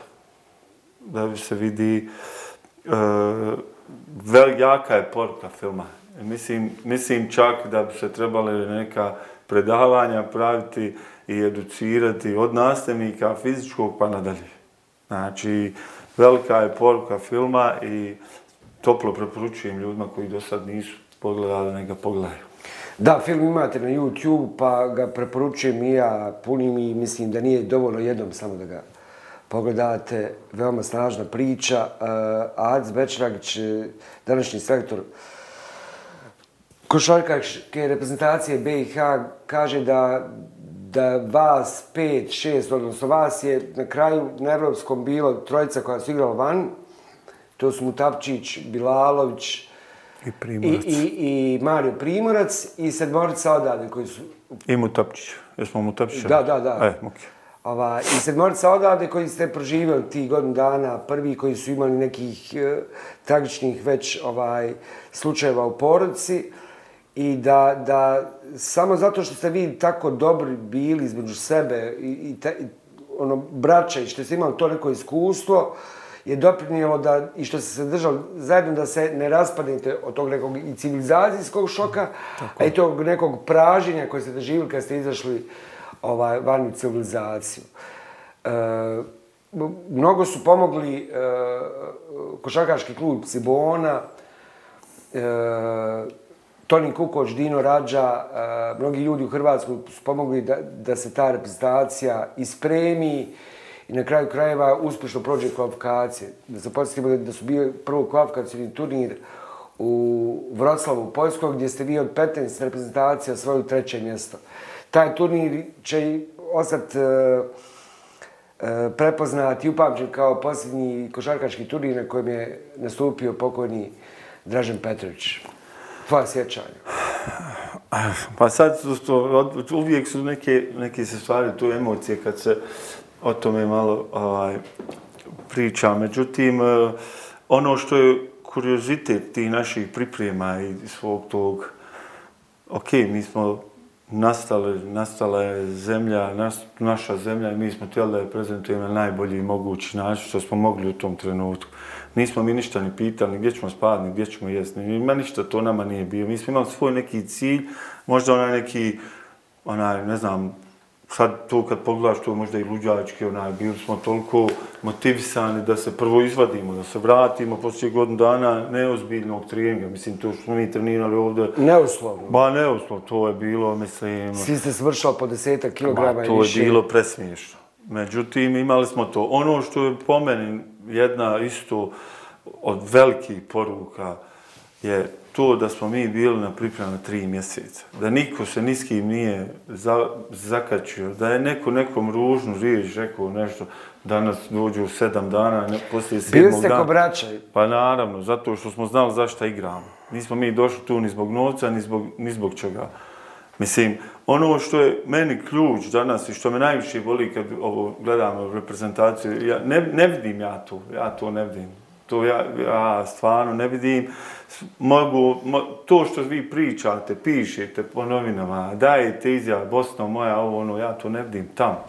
Da se vidi uh, vel, jaka je poruka filma. Mislim, mislim čak da bi se trebali neka predavanja praviti i educirati od nastavnika fizičkog pa nadalje. Znači, velika je poruka filma i toplo preporučujem ljudima koji do sad nisu pogledali, neka pogledaju. Da, film imate na YouTube, pa ga preporučujem i ja punim i mislim da nije dovoljno jednom samo da ga pogledate. Veoma snažna priča. E, uh, Adz Bečragić, današnji selektor košarkaške reprezentacije BiH, kaže da da vas pet, šest, odnosno vas je na kraju na Evropskom bilo trojica koja su igrala van. To su Mutapčić, Bilalović, I Primorac. I, i, i Mario Primorac i sedmorica odavde koji su... I Mutapčić. Jesmo Mutapčić? Da, da, da. E, ok. Ova, I sedmorica odavde koji ste proživjeli ti godinu dana, prvi koji su imali nekih e, tragičnih već ovaj slučajeva u porodici i da, da samo zato što ste vi tako dobri bili između sebe i, i, te, i ono, braća i što ste imali to neko iskustvo, je doprinijelo da, i što ste se držali zajedno da se ne raspadnete od tog nekog i civilizacijskog šoka, Tako. a i tog nekog praženja koje ste doživili kad ste izašli ovaj, van u civilizaciju. E, mnogo su pomogli e, košarkaški klub Cibona, e, Toni Kukoč, Dino Rađa, e, mnogi ljudi u Hrvatskoj su pomogli da, da se ta reprezentacija ispremi, i na kraju krajeva uspješno prođe kvalifikacije. Da se podsjetimo da su bio prvo kvalifikacijni turnir u Vroclavu, u Poljskoj, gdje ste vi od 15 reprezentacija svoju treće mjesto. Taj turnir će ostati e, e, prepoznat i upamćen kao posljednji košarkaški turnir na kojem je nastupio pokojni Dražen Petrović. Tvoja sjećanja. Pa sad to, uvijek su neke, neke se stvari, tu emocije kad se o tome malo ovaj, priča. Međutim, eh, ono što je kuriozitet tih naših priprema i svog tog, ok, mi smo nastale, nastala je zemlja, nas, naša zemlja i mi smo htjeli da je prezentujemo na najbolji mogući način što smo mogli u tom trenutku. Nismo mi ništa ni pitali, gdje ćemo spavati, gdje ćemo jesti. Ima ništa, to nama nije bio. Mi smo imali svoj neki cilj, možda onaj neki, onaj, ne znam, sad to kad pogledaš, to možda i luđački, onaj, bili smo toliko motivisani da se prvo izvadimo, da se vratimo poslije godinu dana neozbiljnog treninga. Mislim, to što smo mi trenirali ovdje... Neuslovno. Ba, neuslovno, to je bilo, mislim... Svi ste svršali po desetak kilograma i više. To je bilo presmiješno. Međutim, imali smo to. Ono što je po meni jedna isto od velikih poruka je to da smo mi bili na pripremu tri mjeseca, da niko se niskim nije za, zakačio, da je neko nekom ružnu riječ rekao nešto, danas dođu u sedam dana, ne, poslije sedmog dana. Bili ste ko braća? Pa naravno, zato što smo znali zašto igramo. Nismo mi došli tu ni zbog novca, ni zbog, ni zbog čega. Mislim, ono što je meni ključ danas i što me najviše boli kad ovo gledamo reprezentaciju, ja ne, ne vidim ja to, ja to ne vidim to ja, ja stvarno ne vidim. Mogu, mo, to što vi pričate, pišete po novinama, dajete izjava Bosna moja, ovo ono, ja to ne vidim tamo.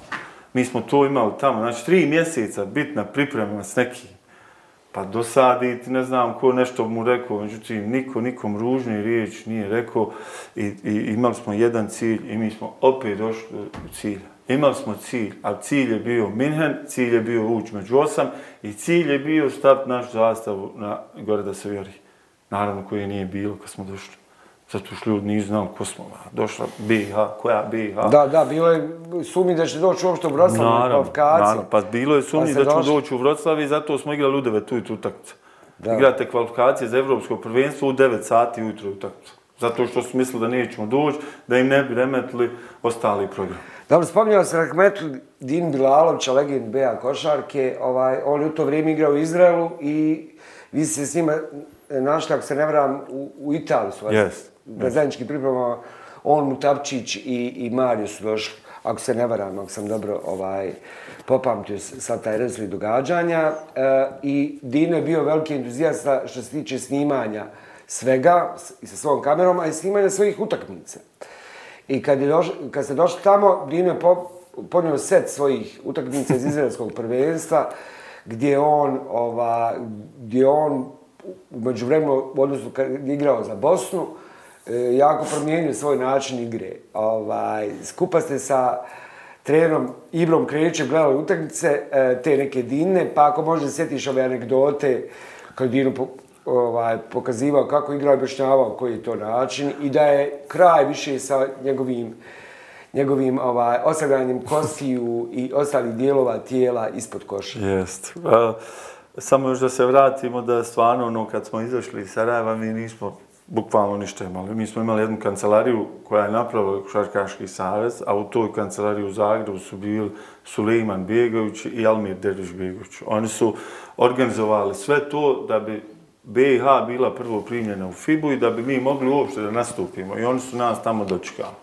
Mi smo to imali tamo, znači tri mjeseca bitna priprema s nekim. Pa dosaditi, ne znam ko nešto mu rekao, međutim, niko nikom ružni riječ nije rekao i, i imali smo jedan cilj i mi smo opet došli do cilja. Imali smo cilj, a cilj je bio Minhen, cilj je bio ući među osam i cilj je bio staviti našu zastavu na gore da se vjeri. Naravno koje nije bilo kad smo došli. Zato što ljudi nisu znali ko smo. Došla BiH, koja BiH. Da, da, bilo je sumi da će doći uopšte u Vroclavi na kvalifikaciju. Naravno, pa bilo je sumi pa da ćemo doći u Vroclavi i zato smo igrali u 9 ujutru utakmicu. Igrate kvalifikacije za Evropsko prvenstvo u 9 sati ujutru utakmicu. Zato što su mislili da nećemo doći, da im ne bi remetili ostali program. Dobro, spominjao se Rahmetu Din Bilalovića, legend Beja Košarke. Ovaj, on je u to vrijeme igrao u Izraelu i vi ste s njima našli, ako se ne vram, u, u Italiju su vas. Yes. Na zajednički pripremama, on, Mutapčić i, i Mario su došli, ako se ne varam, ako sam dobro ovaj, popamtio sa taj rezli događanja. E, I Dino je bio veliki entuzijasta što se tiče snimanja svega i sa svojom kamerom, a i snimanja svojih utakmica. I kad, je doš, kad ste došli tamo, Dino je po, ponio set svojih utakmica iz izraelskog prvenstva, gdje on, ova, gdje on u međuvremenu, odnosno kad je igrao za Bosnu, e, jako promijenio svoj način igre. Ovaj, skupa ste sa trenerom Ibrom Krećem gledali utakmice, e, te neke dine, pa ako možda sjetiš ove anegdote, kad Dino ovaj, pokazivao kako igrao objašnjavao koji je to način i da je kraj više sa njegovim njegovim ovaj, ostavljanjem kostiju i ostalih dijelova tijela ispod koša. Jest. Uh, samo još da se vratimo da stvarno ono kad smo izašli iz Sarajeva mi nismo bukvalno ništa imali. Mi smo imali jednu kancelariju koja je napravila Košarkaški savez, a u toj kancelariji u Zagrebu su bili Suleiman Bjegović i Almir Deriš Bjegović. Oni su organizovali sve to da bi BiH bila prvo primljena u FIBU i da bi mi mogli uopšte da nastupimo. I oni su nas tamo dočekali.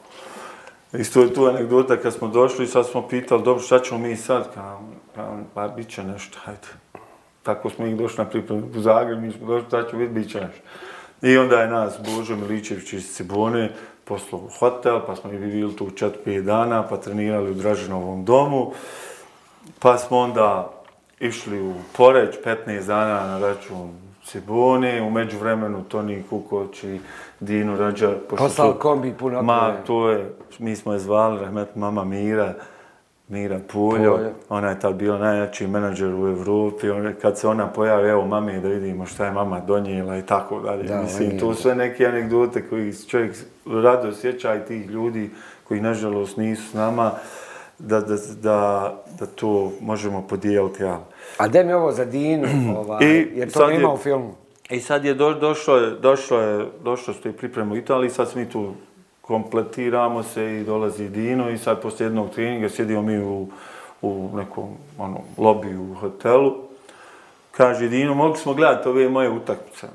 Isto je tu anegdota kad smo došli i sad smo pitali, dobro, šta ćemo mi sad? Kao, pa, pa bit će nešto, hajde. Tako smo ih došli na pripremu u Zagreb, mi smo došli, sad ćemo vidjeti, bit će nešto. I onda je nas Božo Miličević iz Cibone poslao u hotel, pa smo mi bili tu 4-5 dana, pa trenirali u Dražinovom domu. Pa smo onda išli u Poreć 15 dana na račun Cibone, u međuvremenu Toni Kukoć i Dino Rađa. Poslao kombi puno Ma, to je, mi smo je zvali, Rahmet, mama Mira, Mira Puljo. Puljo. Ona je tad bila najjači menadžer u Evropi. On, kad se ona pojavi, evo mami, da vidimo šta je mama donijela i tako dalje. Da, Mislim, tu sve neke anegdote koji čovjek rado sjeća i tih ljudi koji, nažalost, nisu s nama, da, da, da, da to možemo podijeliti. Ja. A gdje mi ovo za Dinu? Ovaj, I jer to nema u filmu. I sad je do, došlo je, došlo je, došlo ste i pripremu u Italiji, sad smo mi tu kompletiramo se i dolazi Dino i sad poslije jednog treninga sjedimo mi u, u nekom ono, lobiju u hotelu. Kaže Dino, mogli smo gledati ove moje utakmice.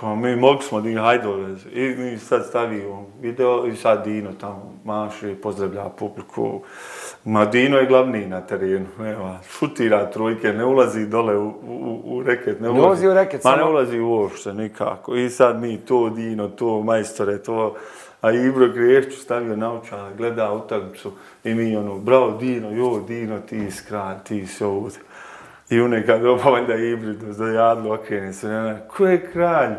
Pa mi mogli smo, Dino, hajde I mi sad stavio video i sad Dino tamo maše, pozdravlja publiku. Ma Dino je glavni na terenu, evo, šutira trojke, ne ulazi dole u, u, u reket. Ne ulazi, ne ulazi u reket, Ma ne ulazi uopšte nikako. I sad mi to Dino, to majstore, to... A Ibro Griješću stavio na gleda utakmicu i mi ono, bravo Dino, jo Dino, ti skran, ti si ovdje. I u nekad opavljaju da Ibro do jadlo okrene se, ne, ko je kralj?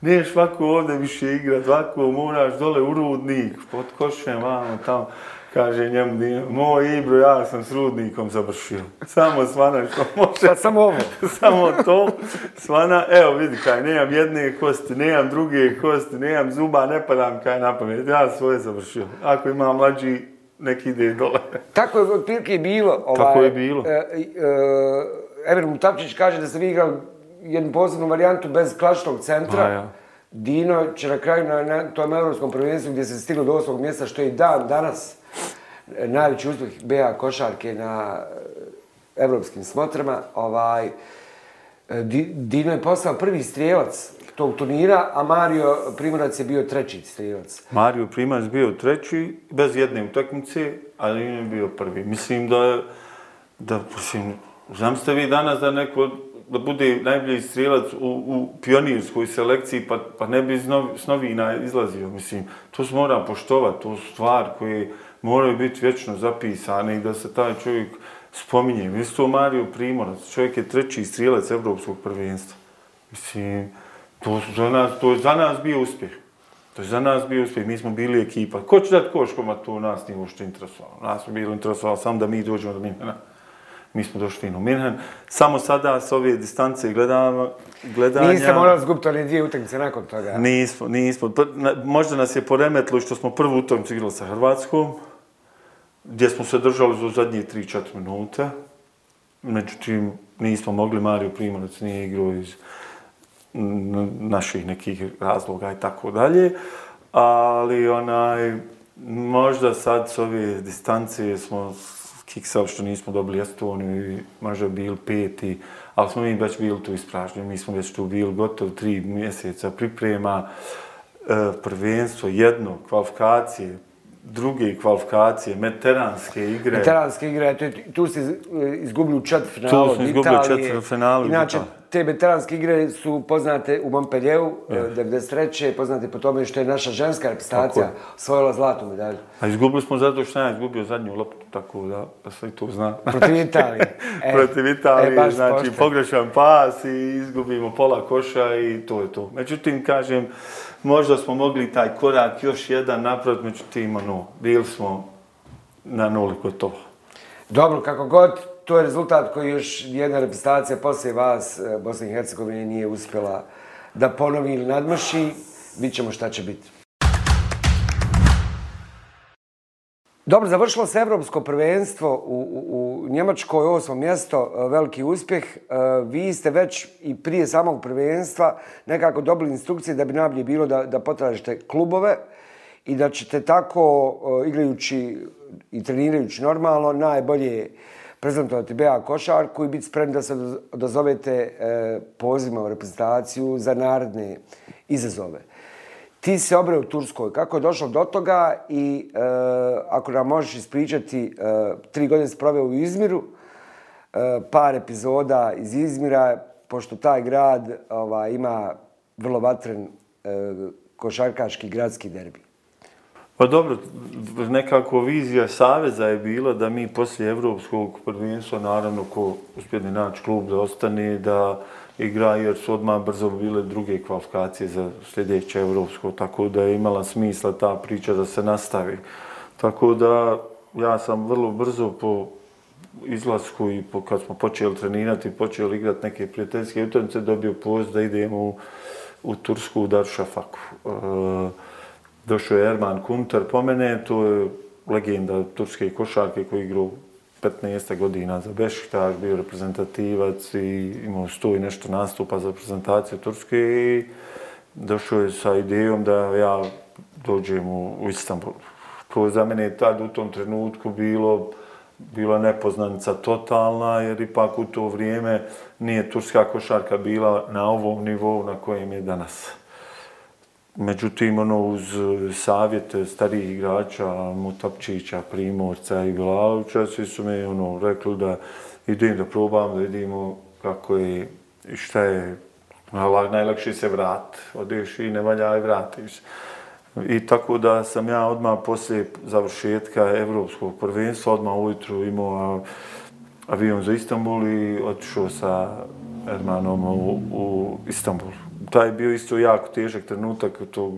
Neš ovako ovdje više igrat, ovako moraš dole u rudnik, pod košem, vamo tamo. Kaže njemu Dino, moj Ibro, ja sam s rudnikom završio. Samo svana što može. Pa samo ovo. samo to. Svana, evo vidi kaj, nemam jedne kosti, nemam druge kosti, nemam zuba, ne padam kaj na pamet. Ja svoje završio. Ako ima mlađi, neki ide dole. Tako je otprilike bilo. Ovaj, Tako je bilo. E, e, Ever Mutapčić kaže da ste vi igrali jednu posebnu varijantu bez klašnog centra. Pa, ja. Dino će na kraju na, na tom evropskom prvenstvu gdje se stiglo do osmog mjesta, što je i dan danas najveći uspjeh BA košarke na evropskim smotrama. Ovaj, Dino je postao prvi strijelac tog turnira, a Mario Primorac je bio treći strijelac. Mario Primorac bio treći, bez jedne utakmice, ali on je bio prvi. Mislim da, da mislim, znam ste vi danas da neko da bude najbolji strilac u, u pionirskoj selekciji, pa, pa ne bi s novina izlazio. Mislim, to se mora poštovati, to su stvar koje moraju biti vječno zapisane i da se taj čovjek spominje. Isto Mario Primorac, čovjek je treći strilac Evropskog prvenstva. Mislim, to, za nas, to je za nas bio uspjeh. To je za nas bio uspjeh, mi smo bili ekipa. Ko će dati koškoma, to nas nije uopšte interesovalo. Nas smo bili interesovalo samo da mi dođemo do Minhena. Mi smo došli u Minhen. Samo sada s ove distance gledamo, gledanja... Niste morali zgubiti ali dvije utakmice nakon toga. Nismo, nismo. Možda nas je poremetilo što smo prvu utakmicu igrali sa Hrvatskom gdje smo se držali za zadnje 3-4 minute. Međutim, nismo mogli, Mario Primorac nije igrao iz naših nekih razloga i tako dalje. Ali onaj, možda sad s ove distancije smo kiksali što nismo dobili Estoniju i možda bili peti, ali smo mi već bili tu ispražnjeni. Mi smo već tu bili gotovo tri mjeseca priprema, e, prvenstvo, jedno, kvalifikacije, druge kvalifikacije, veteranske igre. Veteranske igre, tu, tu ste izgubili u četvrt finalu Tu smo izgubili u četvrt finalu. Inače, te veteranske igre su poznate u Montpellieru, yeah. 93. poznate po tome što je naša ženska reprezentacija osvojila zlatnu medalju. A izgubili smo zato što ja izgubio zadnju loptu, tako da, da sve to zna. Protiv Italije. E, Protiv Italije, e, znači pošte. pogrešan pas i izgubimo pola koša i to je to. Međutim, kažem, možda smo mogli taj korak još jedan napraviti, međutim, ono, bili smo na nuli kod toga. Dobro, kako god, to je rezultat koji još jedna reprezentacija poslije vas, eh, Bosne i Hercegovine, nije uspjela da ponovi ili nadmaši. Vidjet šta će biti. Dobro, završilo se Evropsko prvenstvo u, u, u Njemačkoj, osmo mjesto, eh, veliki uspjeh. Eh, vi ste već i prije samog prvenstva nekako dobili instrukcije da bi najbolje bilo da, da potražite klubove i da ćete tako, igrajući i trenirajući normalno, najbolje prezentovati BA košarku i biti spremni da se odazovete e, pozivima u reprezentaciju za naredne izazove. Ti se obreo u Turskoj. Kako je došlo do toga i e, ako nam možeš ispričati, e, tri godine si proveo u Izmiru, e, par epizoda iz Izmira, pošto taj grad ova, ima vrlo vatren e, košarkaški gradski derbi. Pa dobro, nekako vizija Saveza je bila da mi poslije Evropskog prvenstva, naravno ko uspjedne naći klub da ostane, da igra, jer su odmah brzo bile druge kvalifikacije za sljedeće Evropsko, tako da je imala smisla ta priča da se nastavi. Tako da ja sam vrlo brzo po izlasku i po, kad smo počeli trenirati, počeli igrati neke prijateljske utakmice, dobio poziv da idemo u, u Tursku u Daršafaku. E, Došao je Erman Kunter po mene, to je legenda turske košarke koji igrao 15 godina za Bešiktaš, bio reprezentativac i imao sto i nešto nastupa za reprezentaciju Turske i došao je sa idejom da ja dođem u, u Istanbul. To je za mene tad u tom trenutku bilo bila nepoznanica totalna, jer ipak u to vrijeme nije turska košarka bila na ovom nivou na kojem je danas. Međutim, ono, uz e, savjet starijih igrača, Mutapčića, Primorca i Glavića, svi su mi ono, rekli da idem da probam, da vidimo kako je i šta je. Najlakše se vrat, odeš i ne valja i vratiš. I tako da sam ja odmah poslije završetka Evropskog prvenstva, odmah ujutru imao avion za Istanbul i otišao sa Ermanom u, u Istanbul taj bio isto jako težak trenutak tog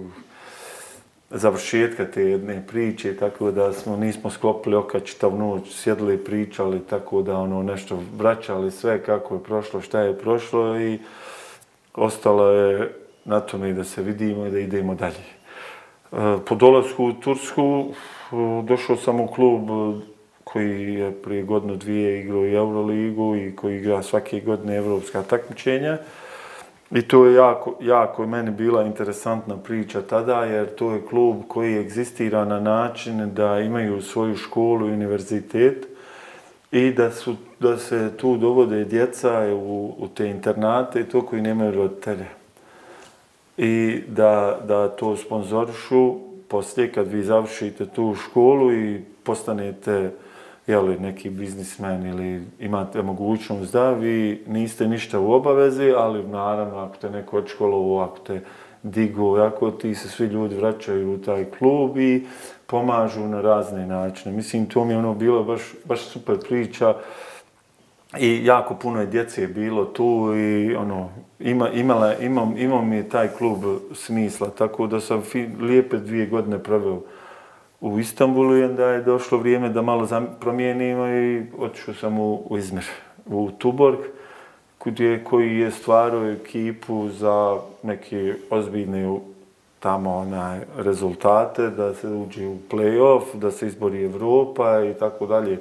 završetka te jedne priče, tako da smo nismo sklopili oka čitav noć, sjedili i pričali, tako da ono nešto vraćali sve kako je prošlo, šta je prošlo i ostalo je na tome da se vidimo i da idemo dalje. E, po dolasku u Tursku e, došao sam u klub koji je prije godinu dvije igrao i Euroligu i koji igra svake godine evropska takmičenja. I to je jako, jako meni bila interesantna priča tada, jer to je klub koji egzistira na način da imaju svoju školu i univerzitet i da, su, da se tu dovode djeca u, u te internate, i to koji nemaju roditelje. I da, da to sponzorišu poslije kad vi završite tu školu i postanete jeli, neki biznismen ili imate mogućnost da vi niste ništa u obavezi, ali naravno ako te neko odškolovo, ako te digu, ako ti se svi ljudi vraćaju u taj klub i pomažu na razne načine. Mislim, to mi je ono bilo baš, baš super priča i jako puno je djece bilo tu i ono, ima, imala, imam, imam mi taj klub smisla, tako da sam fi, lijepe dvije godine proveo u Istanbulu i onda je došlo vrijeme da malo promijenimo i otišao sam u, u Izmir, u Tuborg, gdje, koji je stvarao ekipu za neke ozbiljne tamo onaj, rezultate, da se uđe u play-off, da se izbori Evropa i tako dalje.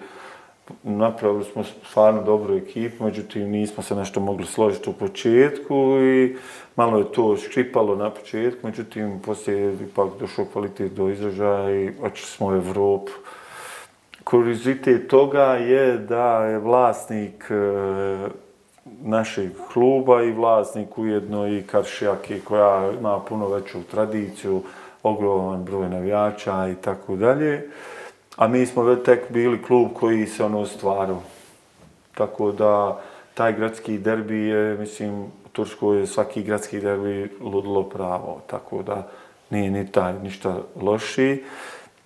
Napravili smo stvarno dobru ekipu, međutim nismo se nešto mogli složiti u početku i malo je to škripalo na početku, međutim poslije je ipak došao kvalitet do izražaja i očili smo u Evropu. Kuriozitet toga je da je vlasnik e, našeg kluba i vlasnik ujedno i Karšijake koja ima puno veću tradiciju, ogroman broj navijača i tako dalje. A mi smo već tek bili klub koji se ono stvarao. Tako da taj gradski derbi je, mislim, Turskoj je svaki gradski derbi ludilo pravo, tako da nije ni taj ništa lošiji.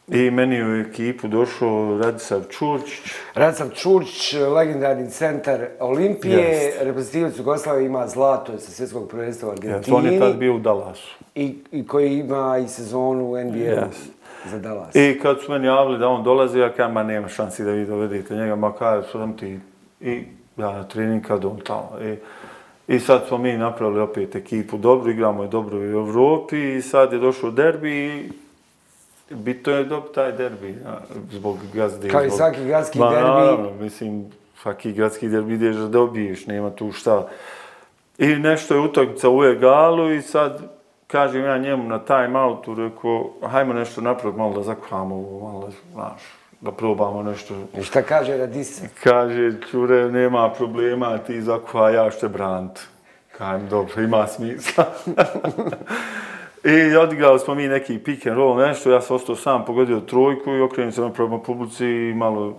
I meni u ekipu došao Radisav Čurčić. Radisav Čurčić, legendarni centar Olimpije, Jest. reprezentativac Jugoslavije ima zlato sa svjetskog prvenstva u Argentini. on je tad bio u Dallasu. I, I koji ima i sezonu u NBA Jest. za Dallas. I kad su meni javili da on dolazi, ja kažem, ma nema šansi da vi dovedete njega, ma kaj, sam ti. I ja na trening kad on tamo. I, I sad smo mi napravili opet ekipu dobro, igramo je dobro u Evropi i sad je došao derbi i bitno je dob taj derbi, ja, zbog gazde. Kao i svaki gradski derbi. naravno, mislim, svaki gradski derbi ideš da dobiješ, nema tu šta. I nešto je utakmica u egalu i sad kažem ja njemu na time outu, rekao, hajmo nešto napraviti, malo da zakuhamo ovo, malo, znaš, da probamo nešto. I šta kaže Radisa? Kaže, čure, nema problema, ti zakuha, ja te brant. Kažem, dobro, ima smisla. I odigrali smo mi neki pick and roll, nešto, ja sam ostao sam, pogodio trojku i okrenuo se napravo publici i malo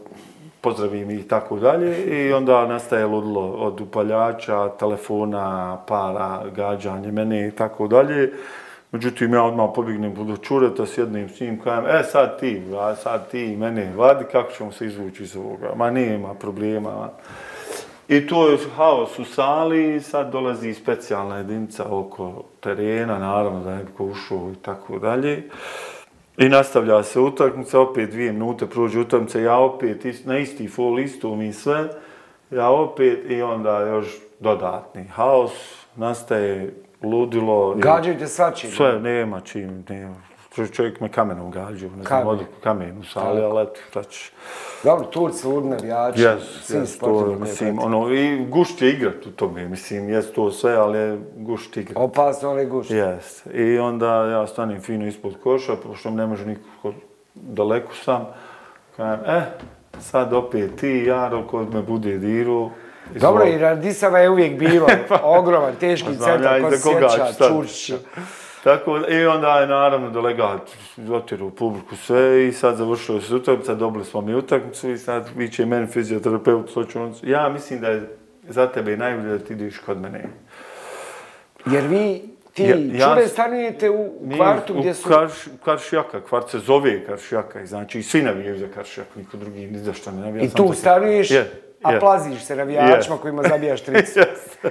pozdravim i tako dalje. I onda nastaje ludilo od upaljača, telefona, para, gađanje mene i tako dalje. Međutim, ja odmah pobignem do čureta, sjednem s njim, kajem, e, sad ti, a sad ti, mene, vadi, kako ćemo se izvući iz ovoga? Ma nema problema. ma. I to je haos u sali sad dolazi specijalna jedinica oko terena, naravno da ne bi ko ušao i tako dalje. I nastavlja se utakmica, opet dvije minute prođe utakmica, ja opet ist, na isti fol listu mi sve, ja opet i onda još dodatni haos, nastaje ludilo. i- Gađajte svačim. Sve, nema čim, nema. Čovjek me kamenom gađao, ne znam, Kamen. odu kamen u sali, ali eto, šta ćeš. Dobro, Turci, ludni navijači, Jes, svi jes, to, sportovi mislim, ono, i gušt je igrat u tome, mislim, jes to sve, ali je gušt igrat. Opasno, ali gušt. Jes, i onda ja stanem fino ispod koša, pošto ne može niko daleko sam, kažem, eh, sad opet ti, Jaro, kod me bude diru. Dobro, i Radisava je uvijek bilo ogroman, teški Pa centar, ja ko i se sjeća. Čurčića. Tako, i onda je naravno delegat otiru u publiku sve i sad završilo se utakmica, dobili smo mi utakmicu i sad viće meni fizioterapeut, on, ja mislim da je za tebe najbolje da ti ideš kod mene. Jer vi, ti, Ja- ja- čure, stanujete u kvartu gdje su... U Karš, Karšjaka, kvart se zove Karšjaka, i znači i svi navijaju za Karšjak, niko drugi ni za što ne navija. I tu stanuješ, Je, a je. plaziš se navijačima Je. kojima zabijaš tricu. Jeste.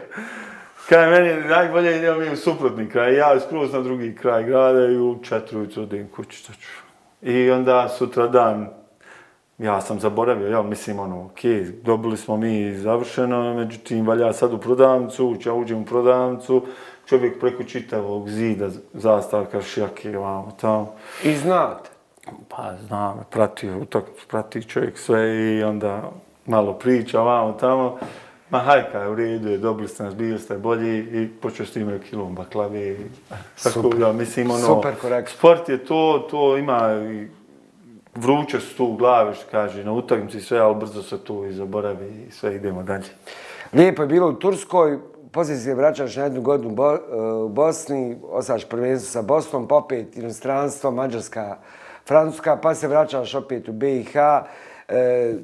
Kaj meni je najbolje idemo mi u suprotni kraj, ja skroz na drugi kraj grada i u četiri ujutro odem kući. I onda sutra dan, ja sam zaboravio, ja mislim ono, okej, dobili smo mi završeno, međutim, valja sad u prodavnicu, ući, ja uđem u prodavnicu, čovjek preko čitavog zida zastavka šjake, vamo tamo. I znate. Pa znam, pratio utakmicu, prati čovjek sve i onda malo priča vamo tamo. Ma hajka u redu, je, dobili ste nas, bili ste bolji i počeo s tim kilom baklave. i Tako da, mislim, ono, Super, korektno. sport je to, to ima i vruće su tu u glavi, što kaže, na utakmici sve, ali brzo se to i zaboravi i sve, idemo dalje. Lijepo je bilo u Turskoj, poslije se vraćaš na jednu godinu Bo, e, u Bosni, ostaš prvenstvo sa Bosnom, pa opet inostranstvo, Mađarska, Francuska, pa se vraćaš opet u BiH,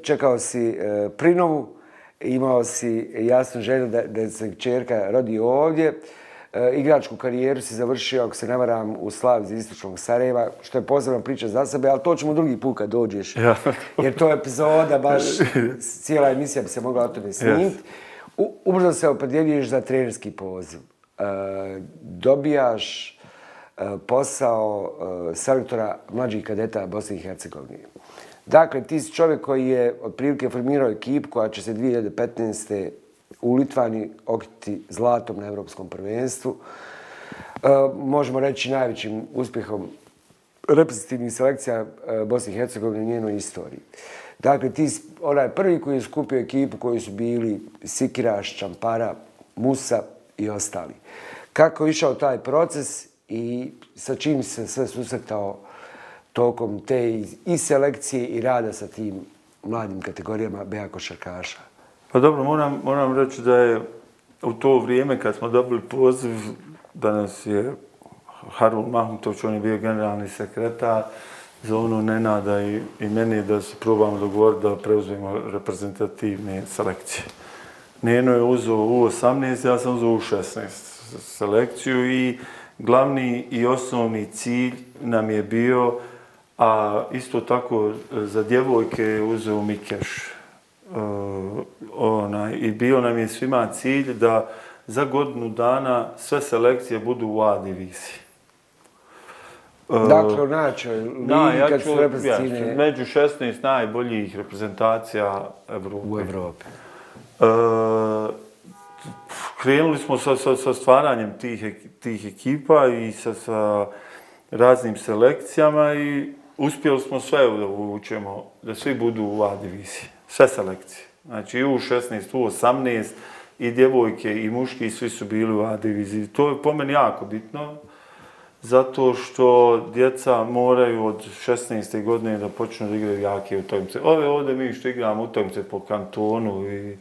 čekao si e, Prinovu, imao si jasnu želju da, da se čerka rodi ovdje, E, igračku karijeru si završio, ako se ne varam, u Slavi iz Istočnog Sarajeva, što je posebna priča za sebe, ali to ćemo drugi put kad dođeš. Ja. Jer to je epizoda, baš cijela emisija bi se mogla o tome snimiti. U- Ubrzo se opredjeljuješ za trenerski poziv. E, dobijaš e, posao e, selektora mlađih kadeta Bosne i Hercegovine. Dakle, ti si čovjek koji je otprilike formirao ekipu koja će se 2015. u Litvani okiti zlatom na Evropskom prvenstvu. E, možemo reći najvećim uspjehom reprezentativnih selekcija e, Bosne i Hercegovine u njenoj istoriji. Dakle, ti si onaj prvi koji je skupio ekipu koji su bili Sikiraš, Čampara, Musa i ostali. Kako je išao taj proces i sa čim se sve susretao tokom te i- selekcije i rada sa tim mladim kategorijama BA košarkaša? Pa dobro, moram, moram reći da je u to vrijeme kad smo dobili poziv da nas je Harun Mahmutović, on je bio generalni sekretar, za ono Nenada i, i meni da se probamo dogovoriti da preuzmemo reprezentativne selekcije. Neno je uzeo u 18, ja sam uzeo u 16 selekciju i glavni i osnovni cilj nam je bio, a isto tako za djevojke je uzeo Mikeš. Uh, onaj, I bio nam je svima cilj da za godinu dana sve selekcije budu u A diviziji. Uh, dakle, najjačoj ligi kad su reprezentacijne... Među 16 najboljih reprezentacija Evrope. U Evropi. Uh, krenuli smo sa, sa, sa stvaranjem tih, tih ekipa i sa, sa raznim selekcijama i uspjeli smo sve da uvučemo, da svi budu u A diviziji. Sve selekcije. Znači i u 16, u 18 i djevojke i muški svi su bili u A diviziji. To je po meni jako bitno zato što djeca moraju od 16. godine da počnu da igraju jake utakmice. Ove ovdje mi što igramo utakmice po kantonu i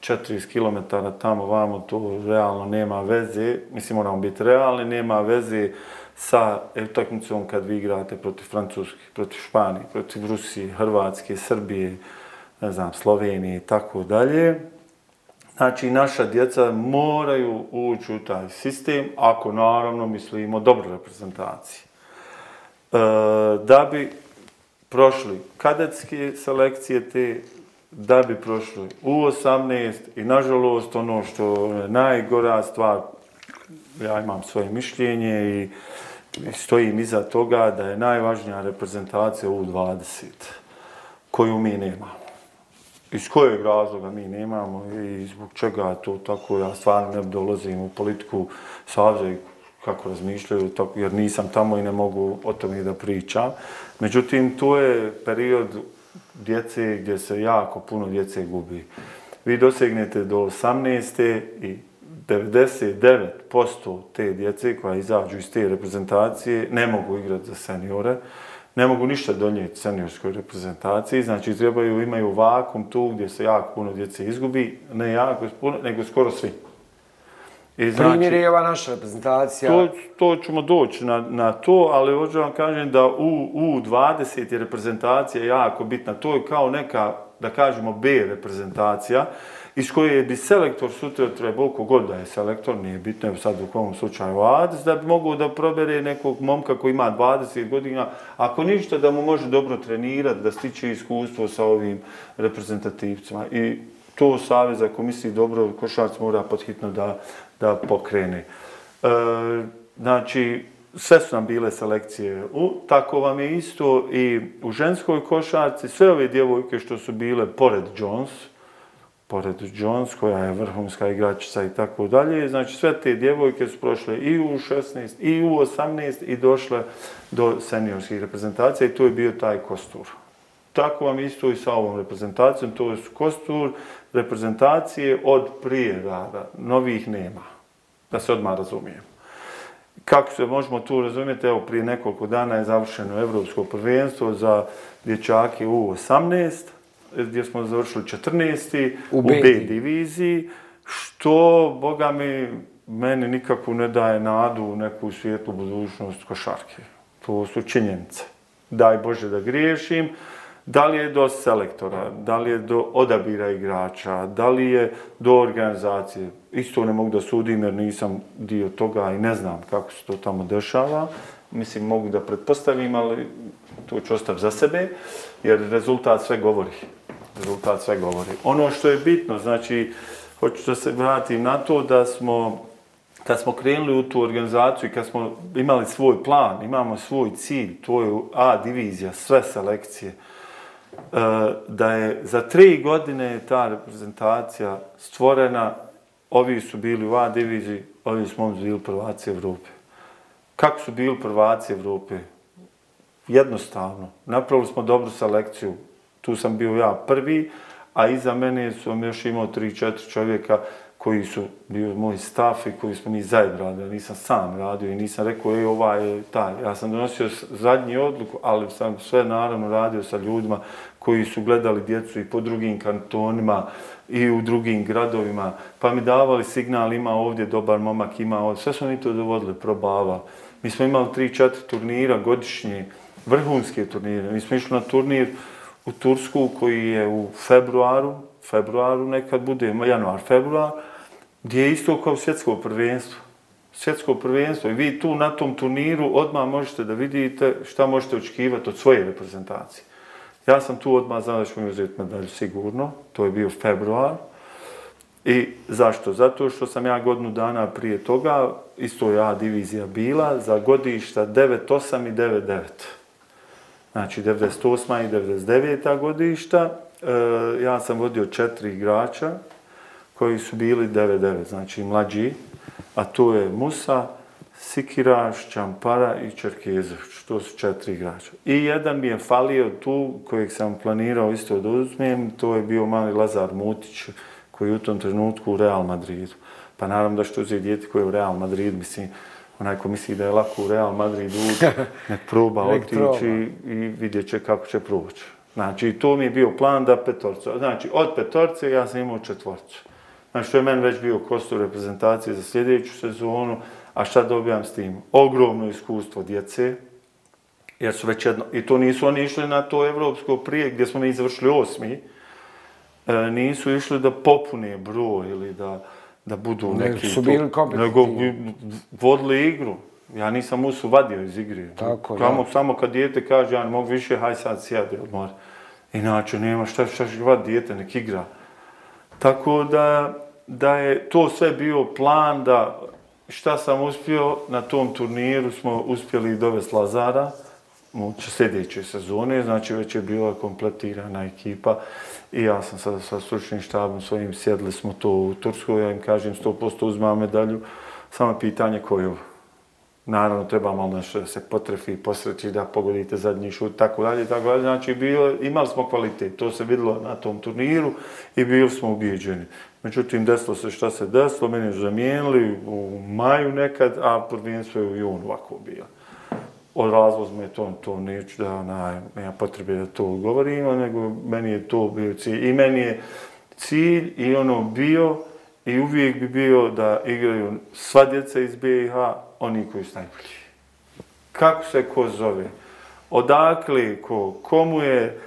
40 km tamo vamo, to realno nema veze, mislim moramo biti realni, nema veze sa utakmicom kad vi igrate protiv Francuske, protiv Španije, protiv Rusije, Hrvatske, Srbije, ne znam, Slovenije i tako dalje. Znači, naša djeca moraju ući u taj sistem, ako naravno mislimo dobro reprezentacije. E, da bi prošli kadetske selekcije te, da bi prošli u 18 i nažalost ono što je najgora stvar, ja imam svoje mišljenje i stojim iza toga da je najvažnija reprezentacija u 20 koju mi nemamo. Iz kojeg razloga mi nemamo i zbog čega to tako, ja stvarno ne dolazim u politiku savze kako razmišljaju, tako, jer nisam tamo i ne mogu o tome da pričam. Međutim, to je period djece gdje se jako puno djece gubi. Vi dosegnete do 18. i 99% te djece koja izađu iz te reprezentacije ne mogu igrati za seniore, ne mogu ništa donijeti seniorskoj reprezentaciji, znači trebaju, imaju vakum tu gdje se jako puno djece izgubi, ne jako puno, nego skoro svi. I znači, Primjer je ova naša reprezentacija. To, to ćemo doći na, na to, ali hoću vam kažem da u, u 20 je reprezentacija jako bitna. To je kao neka, da kažemo, B reprezentacija, iz koje bi selektor sutra trebao, kogod da je selektor, nije bitno, sad u kom slučaju Ades, da bi mogu da probere nekog momka koji ima 20 godina, ako ništa da mu može dobro trenirati, da stiče iskustvo sa ovim reprezentativcima. I to Savez, ako misli dobro, košarac mora podhitno da, da pokrene. E, znači, sve su nam bile selekcije. U, tako vam je isto i u ženskoj košarci, sve ove djevojke što su bile pored Jones, pored Jones, koja je vrhunska igračica i tako dalje. Znači, sve te djevojke su prošle i u 16, i u 18 i došle do seniorskih reprezentacija i to je bio taj kostur. Tako vam isto i sa ovom reprezentacijom, to je kostur reprezentacije od prije rada, novih nema, da se odmah razumijem. Kako se možemo tu razumjeti, evo prije nekoliko dana je završeno Evropsko prvenstvo za dječake u 18, gdje smo završili 14. u B, B diviziji, što, boga mi, meni nikako ne daje nadu u neku svijetlu budućnost košarke. To su činjenice. Daj Bože da griješim. Da li je do selektora, da li je do odabira igrača, da li je do organizacije. Isto ne mogu da sudim jer nisam dio toga i ne znam kako se to tamo dešava. Mislim, mogu da pretpostavim, ali to ću ostaviti za sebe, jer rezultat sve govori rezultat sve govori. Ono što je bitno, znači, hoću da se vratim na to da smo, kad smo krenuli u tu organizaciju i kad smo imali svoj plan, imamo svoj cilj, to je A divizija, sve selekcije, e, da je za tri godine ta reprezentacija stvorena, ovi su bili u A diviziji, ovi smo bili prvaci Evrope. Kako su bili prvaci Evrope? Jednostavno. Napravili smo dobru selekciju, tu sam bio ja prvi, a iza mene su još imao tri, četiri čovjeka koji su bio moj staf i koji smo mi zajedno radili. Nisam sam radio i nisam rekao, ej, ovaj je taj. Ja sam donosio zadnji odluku, ali sam sve naravno radio sa ljudima koji su gledali djecu i po drugim kantonima i u drugim gradovima, pa mi davali signal, ima ovdje dobar momak, ima ovdje. Sve smo mi to dovodili, probavali. Mi smo imali tri, četiri turnira godišnje, vrhunske turnire. Mi smo išli na turnir, u Tursku koji je u februaru, februaru nekad bude, januar, februar, gdje je isto kao svjetsko prvenstvo. Svjetsko prvenstvo i vi tu na tom turniru odmah možete da vidite šta možete očekivati od svoje reprezentacije. Ja sam tu odmah znao da ćemo mi uzeti medalju sigurno, to je bio februar. I zašto? Zato što sam ja godinu dana prije toga, isto ja divizija bila, za godišta 9-8 i 9-9. Znači 98. i 99. godišta, e, ja sam vodio četiri igrača koji su bili 99, znači mlađi, a to je Musa, Sikiraš, Čampara i Čerkezović. To su četiri igrača. I jedan mi je falio tu, kojeg sam planirao isto da uzmem, to je bio mali Lazar Mutić, koji je u tom trenutku u Real Madridu. Pa naravno da što uzeti djeti koji je u Real Madrid, mislim, onaj ko misli da je lako u Real Madridu, nek proba otići i vidjet će kako će proći. Znači, to mi je bio plan da petorca. Znači, od petorce ja sam imao četvorcu. Znači, to je meni već bio kostu reprezentacije za sljedeću sezonu. A šta dobijam s tim? Ogromno iskustvo djece. Jer su već jedno, I to nisu oni išli na to evropsko prije gdje smo mi završili osmi. E, nisu išli da popune broj ili da, da budu ne, neki... su bili kompetitivni. Nego vodili igru. Ja nisam musu vadio iz igre. Tako, Kamo, ja. Samo kad dijete kaže, ja ne mogu više, haj sad sjedi odmor. Inače, nema šta, šta će vad dijete, nek igra. Tako da, da je to sve bio plan da šta sam uspio na tom turniru smo uspjeli dovesti Lazara u sljedećoj sezone, znači već je bila kompletirana ekipa i ja sam sada sa stručnim štabom svojim sjedli smo to u Turskoj, ja im kažem 100% uzmam medalju, samo pitanje koju naravno treba malo nešto da se potrefi, posreći da pogodite zadnji šut, tako dalje, tako dalje. Znači, bilo, imali smo kvalitet, to se vidilo na tom turniru i bili smo ubijeđeni. Međutim, desilo se šta se desilo, meni su zamijenili u maju nekad, a prvenstvo je u junu ovako bilo. Od me to, to neću da onaj, nema potrebe da to govorim, nego meni je to bio cilj. I meni je cilj i ono bio i uvijek bi bio da igraju sva djeca iz BiH, oni koji su najbolji. Kako se ko zove? Odakle, ko, komu je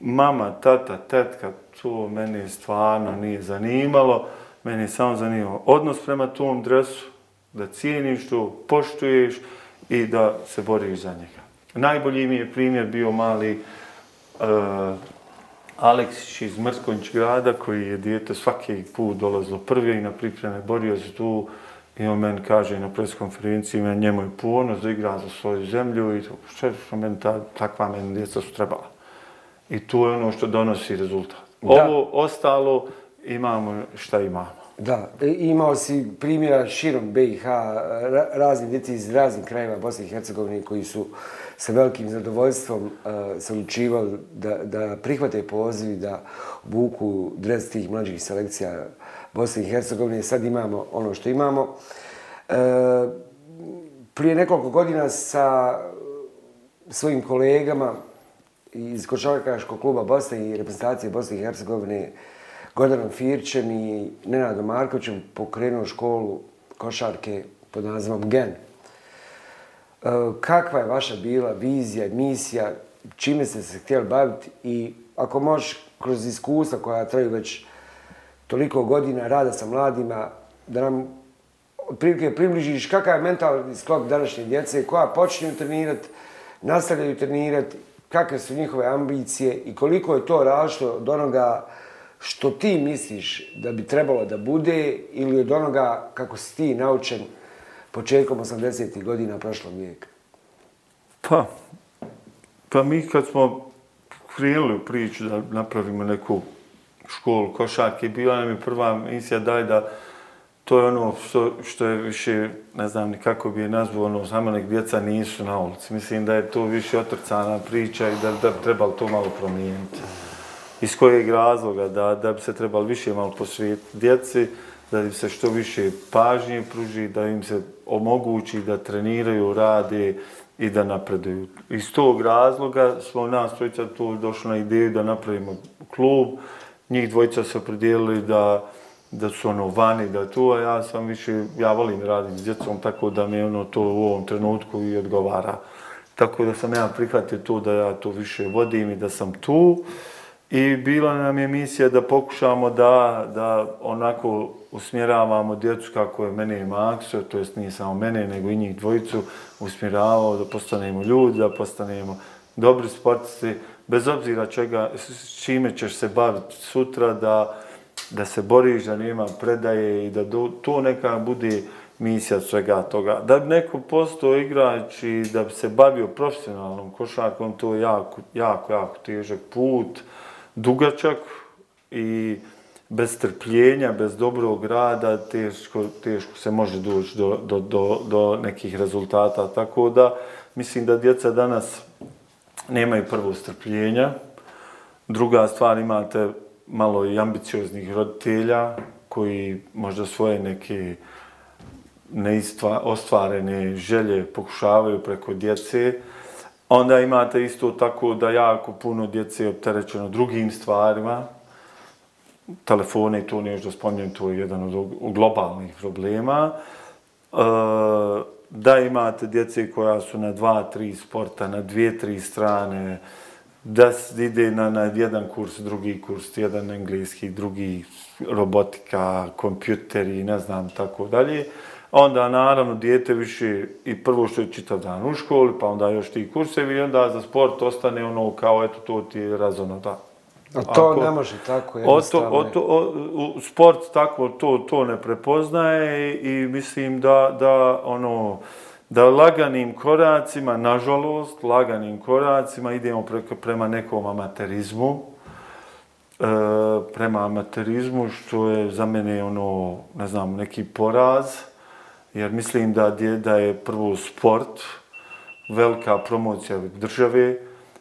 mama, tata, tetka, to mene stvarno nije zanimalo. Meni je samo zanimalo odnos prema tom dresu, da cijeniš to, poštuješ i da se boriš za njega. Najbolji mi je primjer bio mali uh, Aleksić iz Mrskonjić grada, koji je dijete svaki put dolazilo prvi i na pripreme borio se tu i on meni kaže na preskonferenciji, meni njemu je ponos da igra za svoju zemlju i to, što što meni ta, takva meni djeca su trebala. I to je ono što donosi rezultat. Da. Ovo ostalo imamo šta imamo. Da, imao si primjera širom BiH, razni djeci iz raznih krajeva Bosne i Hercegovine koji su sa velikim zadovoljstvom uh, se učivali da, da prihvate poziv da buku dres tih mlađih selekcija Bosne i Hercegovine. Sad imamo ono što imamo. E, prije nekoliko godina sa svojim kolegama iz Košarkaškog kluba Bosne i reprezentacije Bosne i Hercegovine Gordanom Firćem i Nenadom Markovićem pokrenuo školu košarke pod nazivom GEN. E, kakva je vaša bila vizija, misija, čime ste se htjeli baviti i ako možeš kroz iskustva koja traju već toliko godina rada sa mladima, da nam otprilike približiš kakav je mentalni sklop današnje djece koja počinju trenirati, nastavljaju trenirati kakve su njihove ambicije i koliko je to različito od onoga što ti misliš da bi trebalo da bude ili od onoga kako si ti naučen početkom 80. godina prošlog vijeka? Pa, pa mi kad smo krenuli u priču da napravimo neku školu košarke, bila nam je prva misija daj da to je ono što, što je više, ne znam ni kako bi je nazvao, ono, samo nek djeca nisu na ulici. Mislim da je to više otrcana priča i da, da trebalo to malo promijeniti. Iz kojeg razloga? Da, da bi se trebali više malo posvijeti djeci, da im se što više pažnje pruži, da im se omogući da treniraju, rade i da napreduju. Iz tog razloga smo nas trojica tu došli na ideju da napravimo klub. Njih dvojica se opredijelili da da su ono vani, da tu, a ja sam više, ja volim raditi s djecom, tako da mi ono to u ovom trenutku i odgovara. Tako da sam ja prihvatio to da ja to više vodim i da sam tu. I bila nam je misija da pokušamo da, da onako usmjeravamo djecu kako je mene i Makso, to jest nije samo mene, nego i njih dvojicu, usmjeravao da postanemo ljudi, da postanemo dobri sportisti, bez obzira čega, s čime ćeš se baviti sutra, da, da se boriš, da nema predaje i da do, to neka bude misija svega toga. Da bi neko postao igrač i da bi se bavio profesionalnom košarkom, to je jako, jako, jako težak put, dugačak i bez trpljenja, bez dobrog rada, teško, teško se može doći do, do, do, do nekih rezultata. Tako da, mislim da djeca danas nemaju prvo strpljenja. Druga stvar, imate malo i ambicioznih roditelja koji možda svoje neke neistva, ostvarene želje pokušavaju preko djece. Onda imate isto tako da jako puno djece je opterećeno drugim stvarima. Telefone, to nije da spomnem, to je jedan od globalnih problema. E, da imate djece koja su na dva, tri sporta, na dvije, tri strane, da ide na, na jedan kurs, drugi kurs, jedan engleski, drugi robotika, kompjuteri, ne znam, tako dalje. Onda, naravno, dijete više i prvo što je čitav dan u školi, pa onda još ti kursevi i onda za sport ostane ono kao, eto, to ti je razono, da. A to Ako, ne može tako jednostavno. O to, o to, o, sport tako to, to ne prepoznaje i, i mislim da, da ono, da laganim koracima, nažalost, laganim koracima idemo pre, prema nekom amaterizmu, e, prema amaterizmu, što je za mene ono, ne znam, neki poraz, jer mislim da, da je prvo sport, velika promocija države,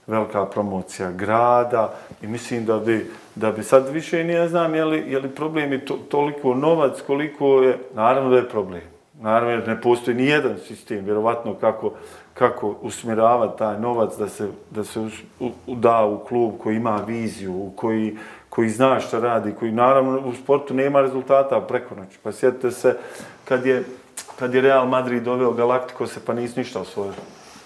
velika promocija grada i mislim da bi, da bi sad više ne znam je li, je li problem je to, toliko novac koliko je, naravno da je problem. Naravno da ne postoji ni jedan sistem, vjerovatno kako, kako usmjeravati taj novac da se, da se u, u, da u klub koji ima viziju, u koji, koji zna šta radi, koji naravno u sportu nema rezultata preko noći. Pa sjetite se kad je, kad je Real Madrid doveo Galactico se pa nisu ništa osvojili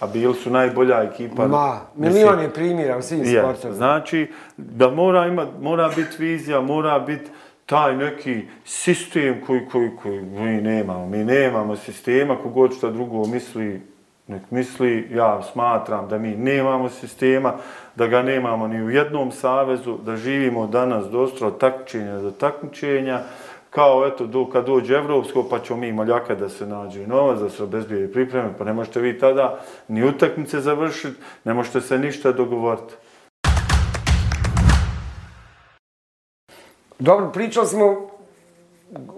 a bili su najbolja ekipa. Ma, milion je primjera u svim sportovima. Znači, da mora, ima, mora biti vizija, mora biti taj neki sistem koji, koji, koji mi nemamo. Mi nemamo sistema, kogod što drugo misli, nek misli, ja smatram da mi nemamo sistema, da ga nemamo ni u jednom savezu, da živimo danas dostro takmičenja do takmičenja, kao eto, do, kad dođe Evropsko, pa ćemo mi maljaka da se nađe novac, da se obezbije pripreme, pa ne možete vi tada ni utakmice završiti, ne možete se ništa dogovoriti. Dobro, pričali smo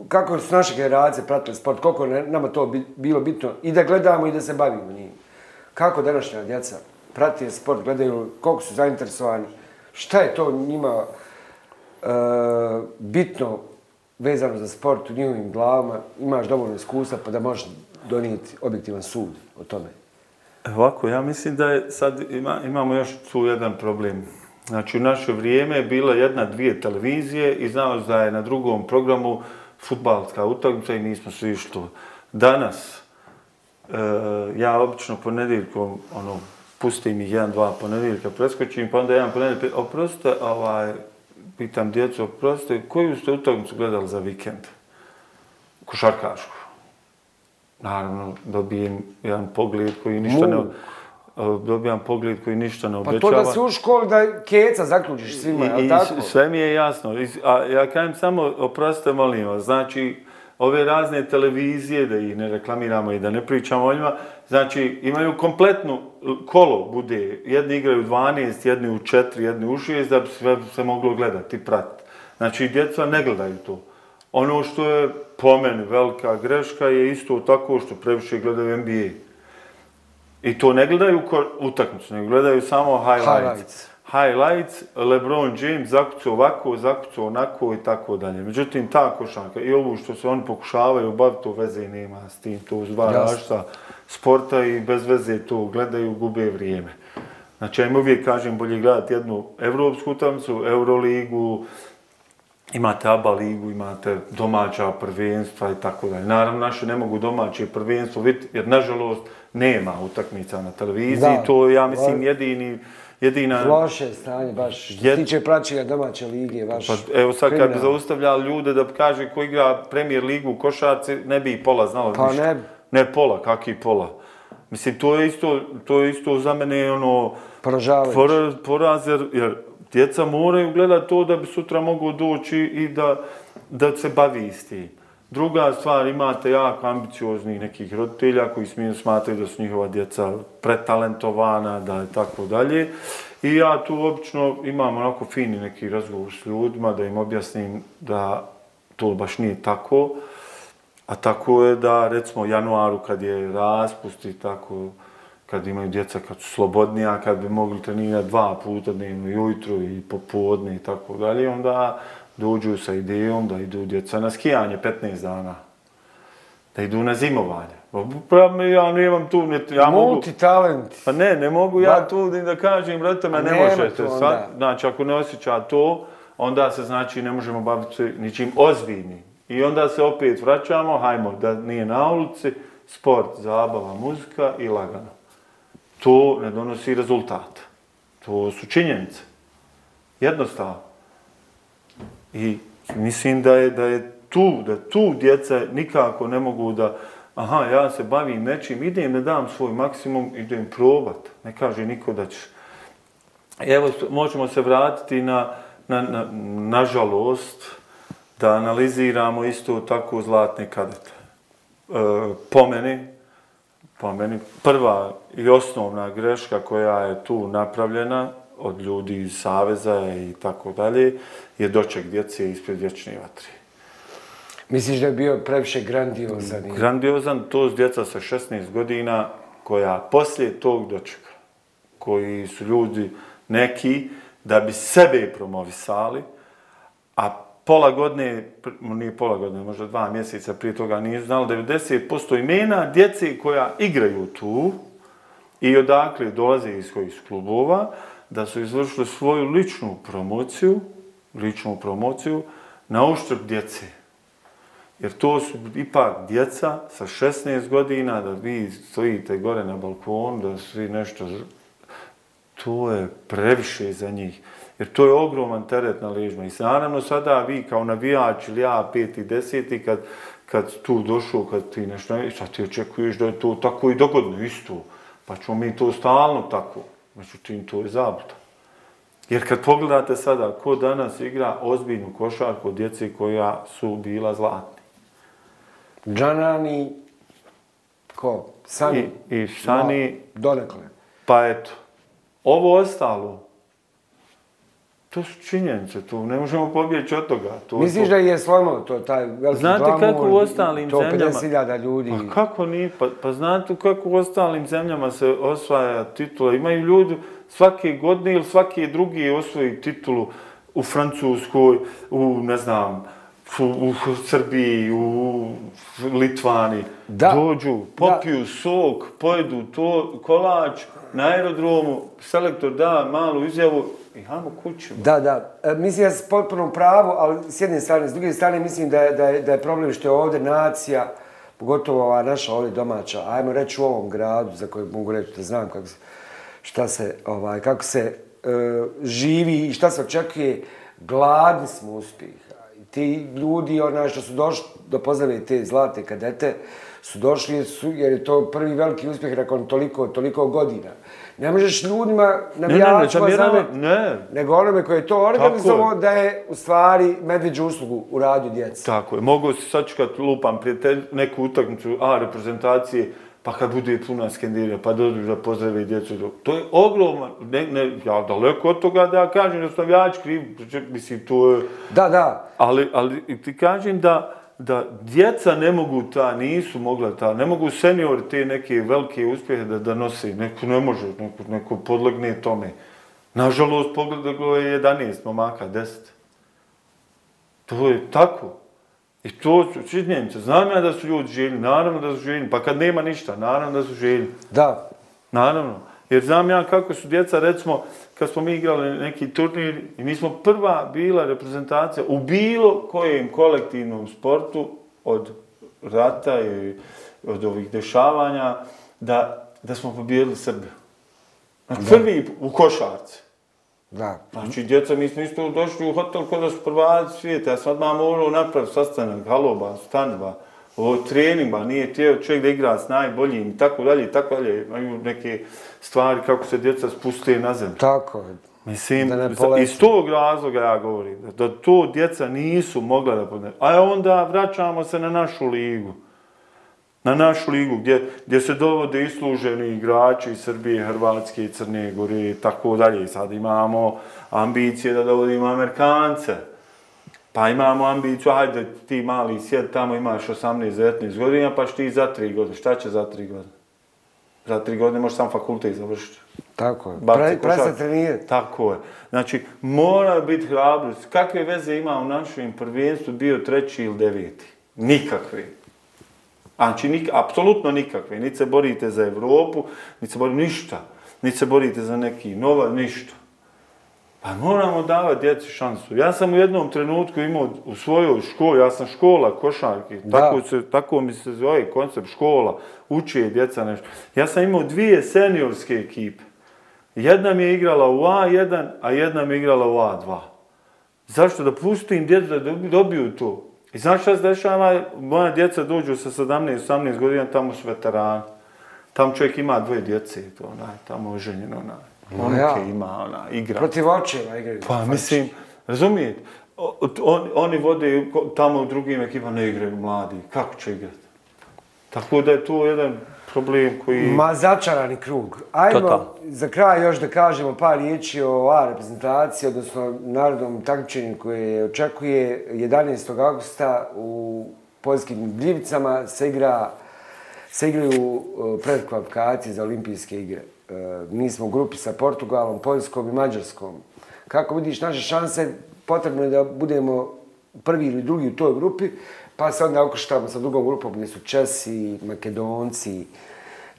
kako su naše generacije pratili sport, koliko je nama to bilo bitno i da gledamo i da se bavimo njim. Kako današnja djeca prati sport, gledaju, koliko su zainteresovani, šta je to njima uh, bitno vezano za sport u njihovim glavama, imaš dovoljno iskustva pa da možeš donijeti objektivan sud o tome? Ovako, ja mislim da je sad ima, imamo još tu jedan problem. Znači, u naše vrijeme je bila jedna, dvije televizije i znao da je na drugom programu futbalska utakmica i nismo svi išli Danas, e, ja obično ponedjeljkom, ono, pustim ih jedan, dva ponedjeljka, preskočim, pa onda jedan ponedjeljka, oprostite, ovaj, pitam djecu, oprostite, koju ste utakmicu gledali za vikend? Košarkašku. Naravno, dobijem jedan pogled koji ništa ne... Dobijam pogled koji ništa ne obećava. Pa to da si u školi da keca zaključiš svima, je li tako? Sve mi je jasno. A ja kajem samo, oprostite, molim vas, znači, ove razne televizije, da ih ne reklamiramo i da ne pričamo o njima, znači imaju kompletnu kolo, bude, jedni igraju 12, jedni u 4, jedni u 6, da bi sve se moglo gledati pratiti. Znači, djeca ne gledaju to. Ono što je po meni velika greška je isto tako što previše gledaju NBA. I to ne gledaju utakmicu, nego gledaju samo highlights. highlights highlights, LeBron James zakucu ovako, zakucu onako i tako dalje. Međutim, ta košanka i ovo što se oni pokušavaju baviti, to veze nema s tim, to uz sporta i bez veze to gledaju, gube vrijeme. Znači, ja im uvijek kažem bolje gledati jednu evropsku utakmicu, Euroligu, imate ABA ligu, imate domaća prvenstva i tako dalje. Naravno, naše ne mogu domaće prvenstvo vidjeti, jer nažalost nema utakmica na televiziji. Da, to ja mislim jedini jedina... Loše stanje, baš. Što jed... tiče praćenja domaće lige, baš... Pa, evo sad kad bi zaustavljali ljude da kaže ko igra premijer ligu u košarci, ne bi i pola znalo pa ništa. ne... Ne pola, kakvi pola. Mislim, to je isto, to je isto za mene ono... Poražavajuće. Por, poraz, jer, jer djeca moraju gledati to da bi sutra mogu doći i da, da se bavi s tim. Druga stvar, imate jako ambicioznih nekih roditelja koji smiju da su njihova djeca pretalentovana, da je tako dalje. I ja tu obično imam onako fini neki razgovor s ljudima da im objasnim da to baš nije tako. A tako je da, recimo, januaru kad je raspust i tako, kad imaju djeca kad su slobodnija, kad bi mogli trenirati dva puta dnevno, jutro i popodne i tako dalje, onda dođu sa idejom da idu djeca na skijanje 15 dana. Da idu na zimovanje. Pa ja nemam tu... Ne, ja Multitalent. Pa ne, ne mogu ja tu da kažem, brate, me ne možete. Sad, znači, ako ne osjeća to, onda se znači ne možemo baviti ničim ozbiljnim. I onda se opet vraćamo, hajmo, da nije na ulici, sport, zabava, muzika i lagano. To ne donosi rezultat. To su činjenice. Jednostavno. I mislim da je, da je tu, da tu djeca nikako ne mogu da, aha, ja se bavim nečim, idem ne dam svoj maksimum, idem probat. Ne kaže niko da će. Evo, možemo se vratiti na, na, na, na žalost, da analiziramo isto tako zlatne kadete. E, po meni, po meni, prva i osnovna greška koja je tu napravljena, od ljudi iz Saveza i tako dalje, je doček djece ispred vječne vatri. Misliš da je bio previše grandiozan? Grandiozan, to s djeca sa 16 godina, koja poslije tog dočeka, koji su ljudi neki, da bi sebe promovisali, a pola godine, nije pola godine, možda dva mjeseca prije toga nije znali, 90% imena djece koja igraju tu i odakle dolaze iz kojih klubova, da su izvršili svoju ličnu promociju, ličnu promociju, na uštrb djece. Jer to su ipak djeca sa 16 godina, da vi stojite gore na balkonu, da svi nešto... To je previše za njih. Jer to je ogroman teret na ležima. I naravno sada vi kao navijač ili ja peti, deseti, kad, kad tu došao, kad ti nešto... E, šta ti očekuješ da je to tako i dogodno isto? Pa ćemo mi to stalno tako. Međutim, to je zabuta. Jer kad pogledate sada ko danas igra ozbiljnu košarku od djeci koja su bila zlatni. Džanani, ko? Sani? I, i Sani. No, donekle. Pa eto, ovo ostalo, to su činjenice, tu ne možemo pobjeći od toga. To, Misliš to... da je slomno to, taj veliki znate glamur, kako u ostalim to zemljama... 50.000 ljudi? Pa kako nije? Pa, pa znate kako u ostalim zemljama se osvaja titula? Imaju ljudi svake godine ili svake druge osvoji titulu u Francuskoj, u, ne znam, u, u Srbiji, u Litvani. Da. Dođu, popiju da. sok, pojedu to, kolač na aerodromu, selektor da malu izjavu, Imamo kuću. Da, da. E, mislim ja sam potpuno pravo, ali s jedne strane, s druge strane mislim da je, da je, da je problem što je ovdje nacija, pogotovo ova naša ovdje domaća, ajmo reći u ovom gradu za koji mogu reći da znam kako se, šta se, ovaj, kako se e, živi i šta se očekuje, gladni smo uspjeha. I ti ljudi, onaj što su došli da te zlate kadete, su došli su, jer je to prvi veliki uspjeh nakon toliko, toliko godina. Ne možeš ljudima, navijačima, ne, ne, ne, ne, ne. nego onome koji je to organizovao, da je u stvari medveđu uslugu u radu djece. Tako je. Mogu se sačekati lupam prijatelj, neku utakmicu, a, reprezentacije, pa kad bude puna skendirija, pa dođu da pozdrave djecu. To je ogromno, ne, ne, ja daleko od toga da ja kažem da su navijači krivi, mislim, to je... Da, da. Ali, ali ti kažem da, da djeca ne mogu ta, nisu mogla ta, ne mogu seniori te neke velike uspjehe da, da nose, neko ne može, neko, neko podlegne tome. Nažalost, pogledalo je 11 momaka, 10. To je tako. I to su činjenice. Znam ja da su ljudi željni, naravno da su željni. Pa kad nema ništa, naravno da su željni. Da. Naravno. Jer znam ja kako su djeca, recimo, kad smo mi igrali neki turnir, i mi smo prva bila reprezentacija u bilo kojem kolektivnom sportu od rata i od ovih dešavanja, da, da smo pobijedili Srbiju. Znači, prvi u košarci. Da. Znači, djeca, mi smo isto došli u hotel kod da su prvaci svijeta. Ja sam odmah morao napraviti sastanak, haloba, stanba, o treninga, nije tijelo čovjek da igra s najboljim i tako dalje, i tako dalje. Imaju neke stvari kako se djeca spuste na zemlju. Tako je. Mislim, Da iz tog razloga ja govorim, da, to djeca nisu mogla da podne. A onda vraćamo se na našu ligu. Na našu ligu gdje, gdje se dovode isluženi igrači iz Srbije, Hrvatske, Crne Gore i tako dalje. Sad imamo ambicije da dovodimo Amerikance. Pa imamo ambiciju, hajde ti mali sjed tamo imaš 18-19 godina, pa što ti za 3 godine. Šta će za 3 godine? Za 3 godine možeš sam fakultet završiti. Tako je. Baci Pre, košarku. prestati trenirati. Tako je. Znači, mora biti hrabrost. Kakve veze ima u našem prvenstvu bio treći ili deveti? Nikakve. Znači, nik, apsolutno nikakve. Niti se borite za Evropu, niti se borite ništa. Niti se borite za neki nova, ništa. Pa moramo davati djeci šansu. Ja sam u jednom trenutku imao u svojoj školi, ja sam škola košarke, Da. tako, se, tako mi se zove koncept škola, uči djeca nešto. Ja sam imao dvije seniorske ekipe. Jedna mi je igrala u A1, a jedna mi je igrala u A2. Zašto? Da pustim djecu da dobi- dobiju to. I znaš šta se dešava? Moja djeca dođu sa 17-18 godina, tamo su veterani. Tamo čovjek ima dvoje djece, to onaj, tamo oženjeno, onaj. Ma Unuke ja. ima, ona, igra. Protiv očeva igraju. Pa mislim, razumijete, on, oni vode tamo u drugim ekipama, ne igraju mladi, kako će igrati? Tako da je to jedan problem koji... Ma začarani krug. Ajmo za kraj još da kažemo par riječi o A reprezentaciji, odnosno narodnom takmičenju koje očekuje 11. augusta u poljskim Gljivicama se igra se igraju predkvalifikacije za olimpijske igre. Eh, mi smo u grupi sa Portugalom, Poljskom i Mađarskom. Kako vidiš naše šanse, potrebno je da budemo prvi ili drugi u toj grupi, pa se onda okrštamo sa drugom grupom gdje su Česi, Makedonci,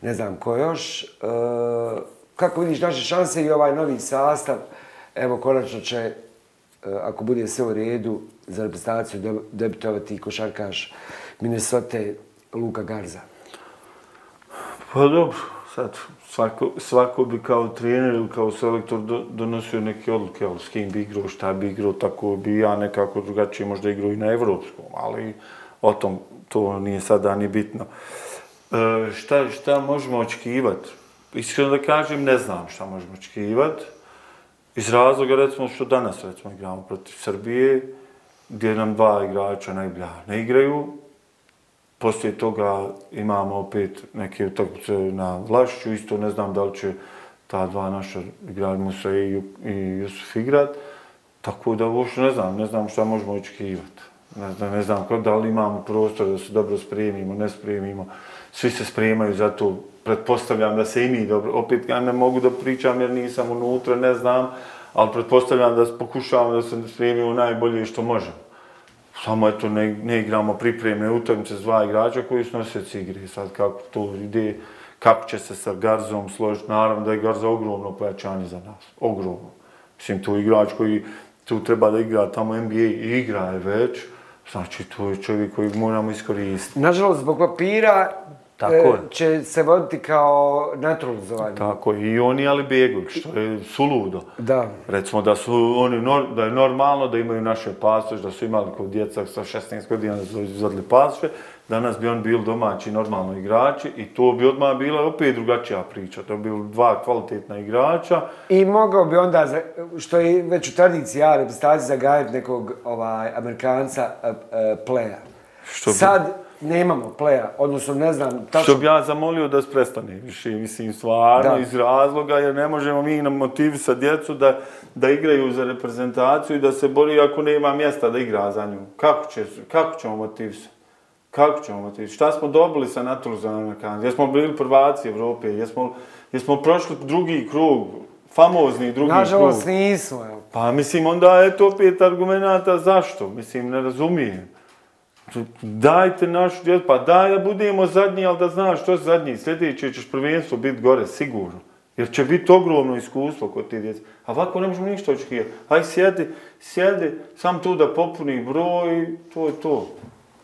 ne znam ko još. Eh, kako vidiš naše šanse i ovaj novi sastav, evo konačno će, eh, ako bude sve u redu, za reprezentaciju debitovati košarkaš Minnesota Luka Garza. Pa dobro, sad svako, svako bi kao trener ili kao selektor do, donosio neke odluke, ali s kim bi igrao, šta bi igrao, tako bi ja nekako drugačije možda igrao i na evropskom, ali o tom to nije sada ni bitno. E, šta, šta možemo očekivati? Iskreno da kažem, ne znam šta možemo očekivati. Iz razloga, recimo, što danas, recimo, igramo protiv Srbije, gdje nam dva igrača najbolja ne igraju, Poslije toga imamo opet neke utakmice na Vlašću, isto ne znam da li će ta dva naša igrali Musa i, i Jusuf igrat. Tako da uopšte ne znam, ne znam šta možemo očekivati. Ne znam, ne znam da li imamo prostor da se dobro spremimo, ne spremimo. Svi se spremaju za to, pretpostavljam da se i mi dobro, opet ja ne mogu da pričam jer nisam unutra, ne znam, ali pretpostavljam da pokušavamo da se spremimo najbolje što možemo. Samo eto ne, ne igramo pripremne utakmice s dva igrača koji su nosioci igre. Sad kako to ide, kako će se sa Garzom složiti, naravno da je Garza ogromno pojačanje za nas. Ogromno. Mislim, to igrač koji tu treba da igra tamo NBA i igra je već. Znači, to je čovjek kojeg moramo iskoristiti. Nažalost, zbog papira Tako e, je. će se voditi kao naturalizovanje. Tako je. I oni ali Begović, što je suludo. Da. Recimo da su oni, da je normalno da imaju naše pasoše, da su imali kod djeca sa 16 godina da su izvadili pasoše, danas bi on bil domaći normalno igrači i to bi odmah bila opet drugačija priča. To bi bili dva kvalitetna igrača. I mogao bi onda, što je već u tradiciji A reprezentacije, zagajati nekog ovaj, Amerikanca e, e, pleja. Što bi- Sad nemamo pleja, odnosno ne znam Što tačno... bi ja zamolio da prestane više, mislim, stvarno, Da. iz razloga, jer ne možemo mi nam motivisati djecu da, da igraju za reprezentaciju i da se bori ako nema mjesta da igra za nju. Kako, će, kako ćemo motivisati? Kako ćemo motivisati? Šta smo dobili sa naturalizovanom Amerikanom? Jesmo bili prvaci Evrope? Jesmo, jesmo prošli drugi krug? Famozni drugi Nažalost krug? nismo, evo. Pa mislim, onda je to opet argumenta zašto? Mislim, ne razumijem. Dajte našu djecu, pa daj da budemo zadnji, ali da znaš što si zadnji. Sljedeće ćeš prvenstvo biti gore, sigurno. Jer će biti ogromno iskustvo kod ti djece. A ovako ne možemo ništa očekivati. Aj sjedi, sjedi, sam tu da popuni broj, to je to.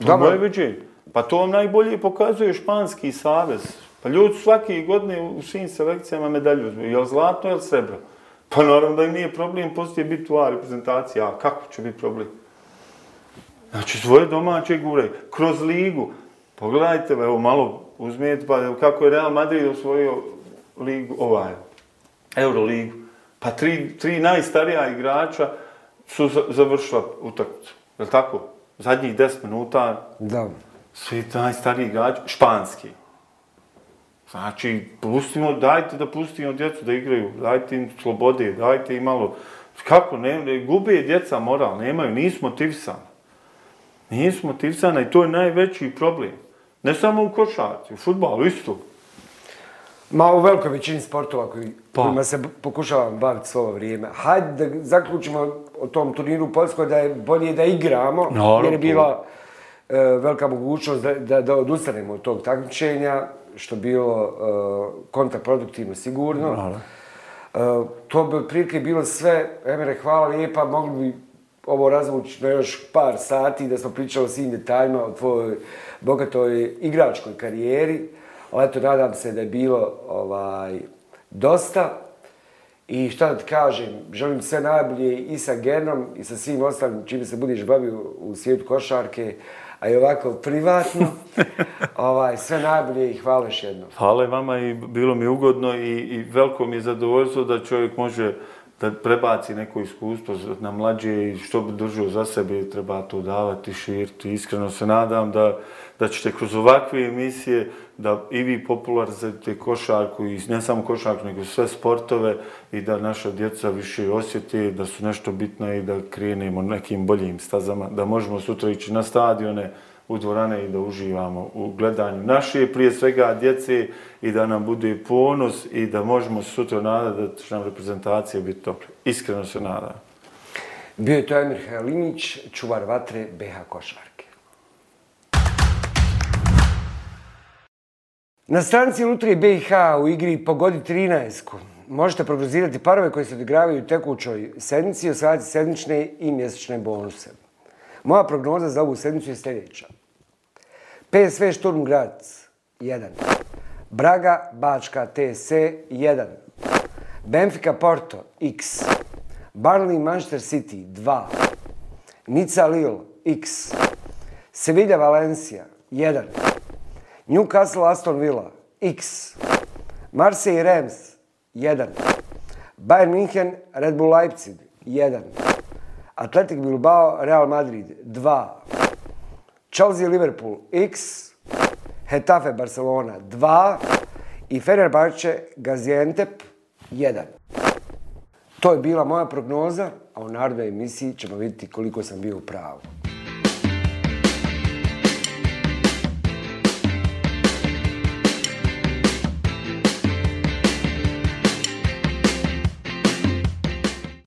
To je moje viđenje. Pa to vam najbolje pokazuje Španski savez. Pa ljudi svaki godine u svim selekcijama medalju uzme. Je li zlatno, je li srebro? Pa naravno da im nije problem poslije biti u A reprezentaciji. A kako će biti problem? Znači svoje domaće gure. Kroz ligu. Pogledajte, evo malo uzmijete pa kako je Real Madrid osvojio ligu, ovaj, Euroligu. Pa tri, tri najstarija igrača su završila utakmicu. Je li tako? Zadnjih deset minuta. Da. Svi najstariji igrači, španski. Znači, pustimo, dajte da pustimo djecu da igraju, dajte im slobode, dajte im malo... Kako, ne, ne gube djeca moral, nemaju, nisu motivisani. Nisu motivisani i to je najveći problem. Ne samo u košarci, u futbalu isto. Ma u velikoj većini sportova koji, pa. kojima se pokušavam baviti svoje vrijeme. Hajde da zaključimo o tom turniru u Poljskoj da je bolje da igramo, no, jer je bila e, velika mogućnost da, da, da odustanemo od tog takmičenja, što je bilo e, kontraproduktivno sigurno. No, e, to bi prilike bilo sve. Emere, hvala lijepa, mogli bi ovo razvući na još par sati da smo pričali o svim detaljima o tvojoj bogatoj igračkoj karijeri. Ali eto, nadam se da je bilo ovaj, dosta. I šta da ti kažem, želim sve najbolje i sa Genom i sa svim ostalim čime se budiš bavio u svijetu košarke, a i ovako privatno. ovaj, sve najbolje i hvala još jedno. Hvala vama i bilo mi ugodno i, i veliko mi je zadovoljstvo da čovjek može da prebaci neko iskustvo na mlađe i što bi držao za sebe, treba to davati, širiti. Iskreno se nadam da, da ćete kroz ovakve emisije da i vi popularizujete košarku i ne samo košarku, nego sve sportove i da naša djeca više osjeti da su nešto bitno i da krenemo nekim boljim stazama, da možemo sutra ići na stadione, u dvorane i da uživamo u gledanju naše, prije svega djece i da nam bude ponos i da možemo sutra nadati da će nam reprezentacija biti dobro. Iskreno se nadam. Bio je to Emir Halimić, čuvar vatre BH Košarke. Na stranci Lutrije BiH u igri Pogodi 13 možete prognozirati parove koji se odigravaju u tekućoj sedmici i osvajati sedmične i mjesečne bonuse. Moja prognoza za ovu sedmicu je sljedeća. PSV Šturm Graz 1. Braga Bačka TS 1. Benfica Porto X. Burnley Manchester City 2. Nica Lille X. Sevilla Valencia 1. Newcastle Aston Villa X. Marseille Rams 1. Bayern München Red Bull Leipzig 1. Atletic Bilbao Real Madrid 2. Chelsea Liverpool X, Hetafe Barcelona 2 i Fenerbahce Gaziantep 1. To je bila moja prognoza, a u narodnoj emisiji ćemo vidjeti koliko sam bio u pravu.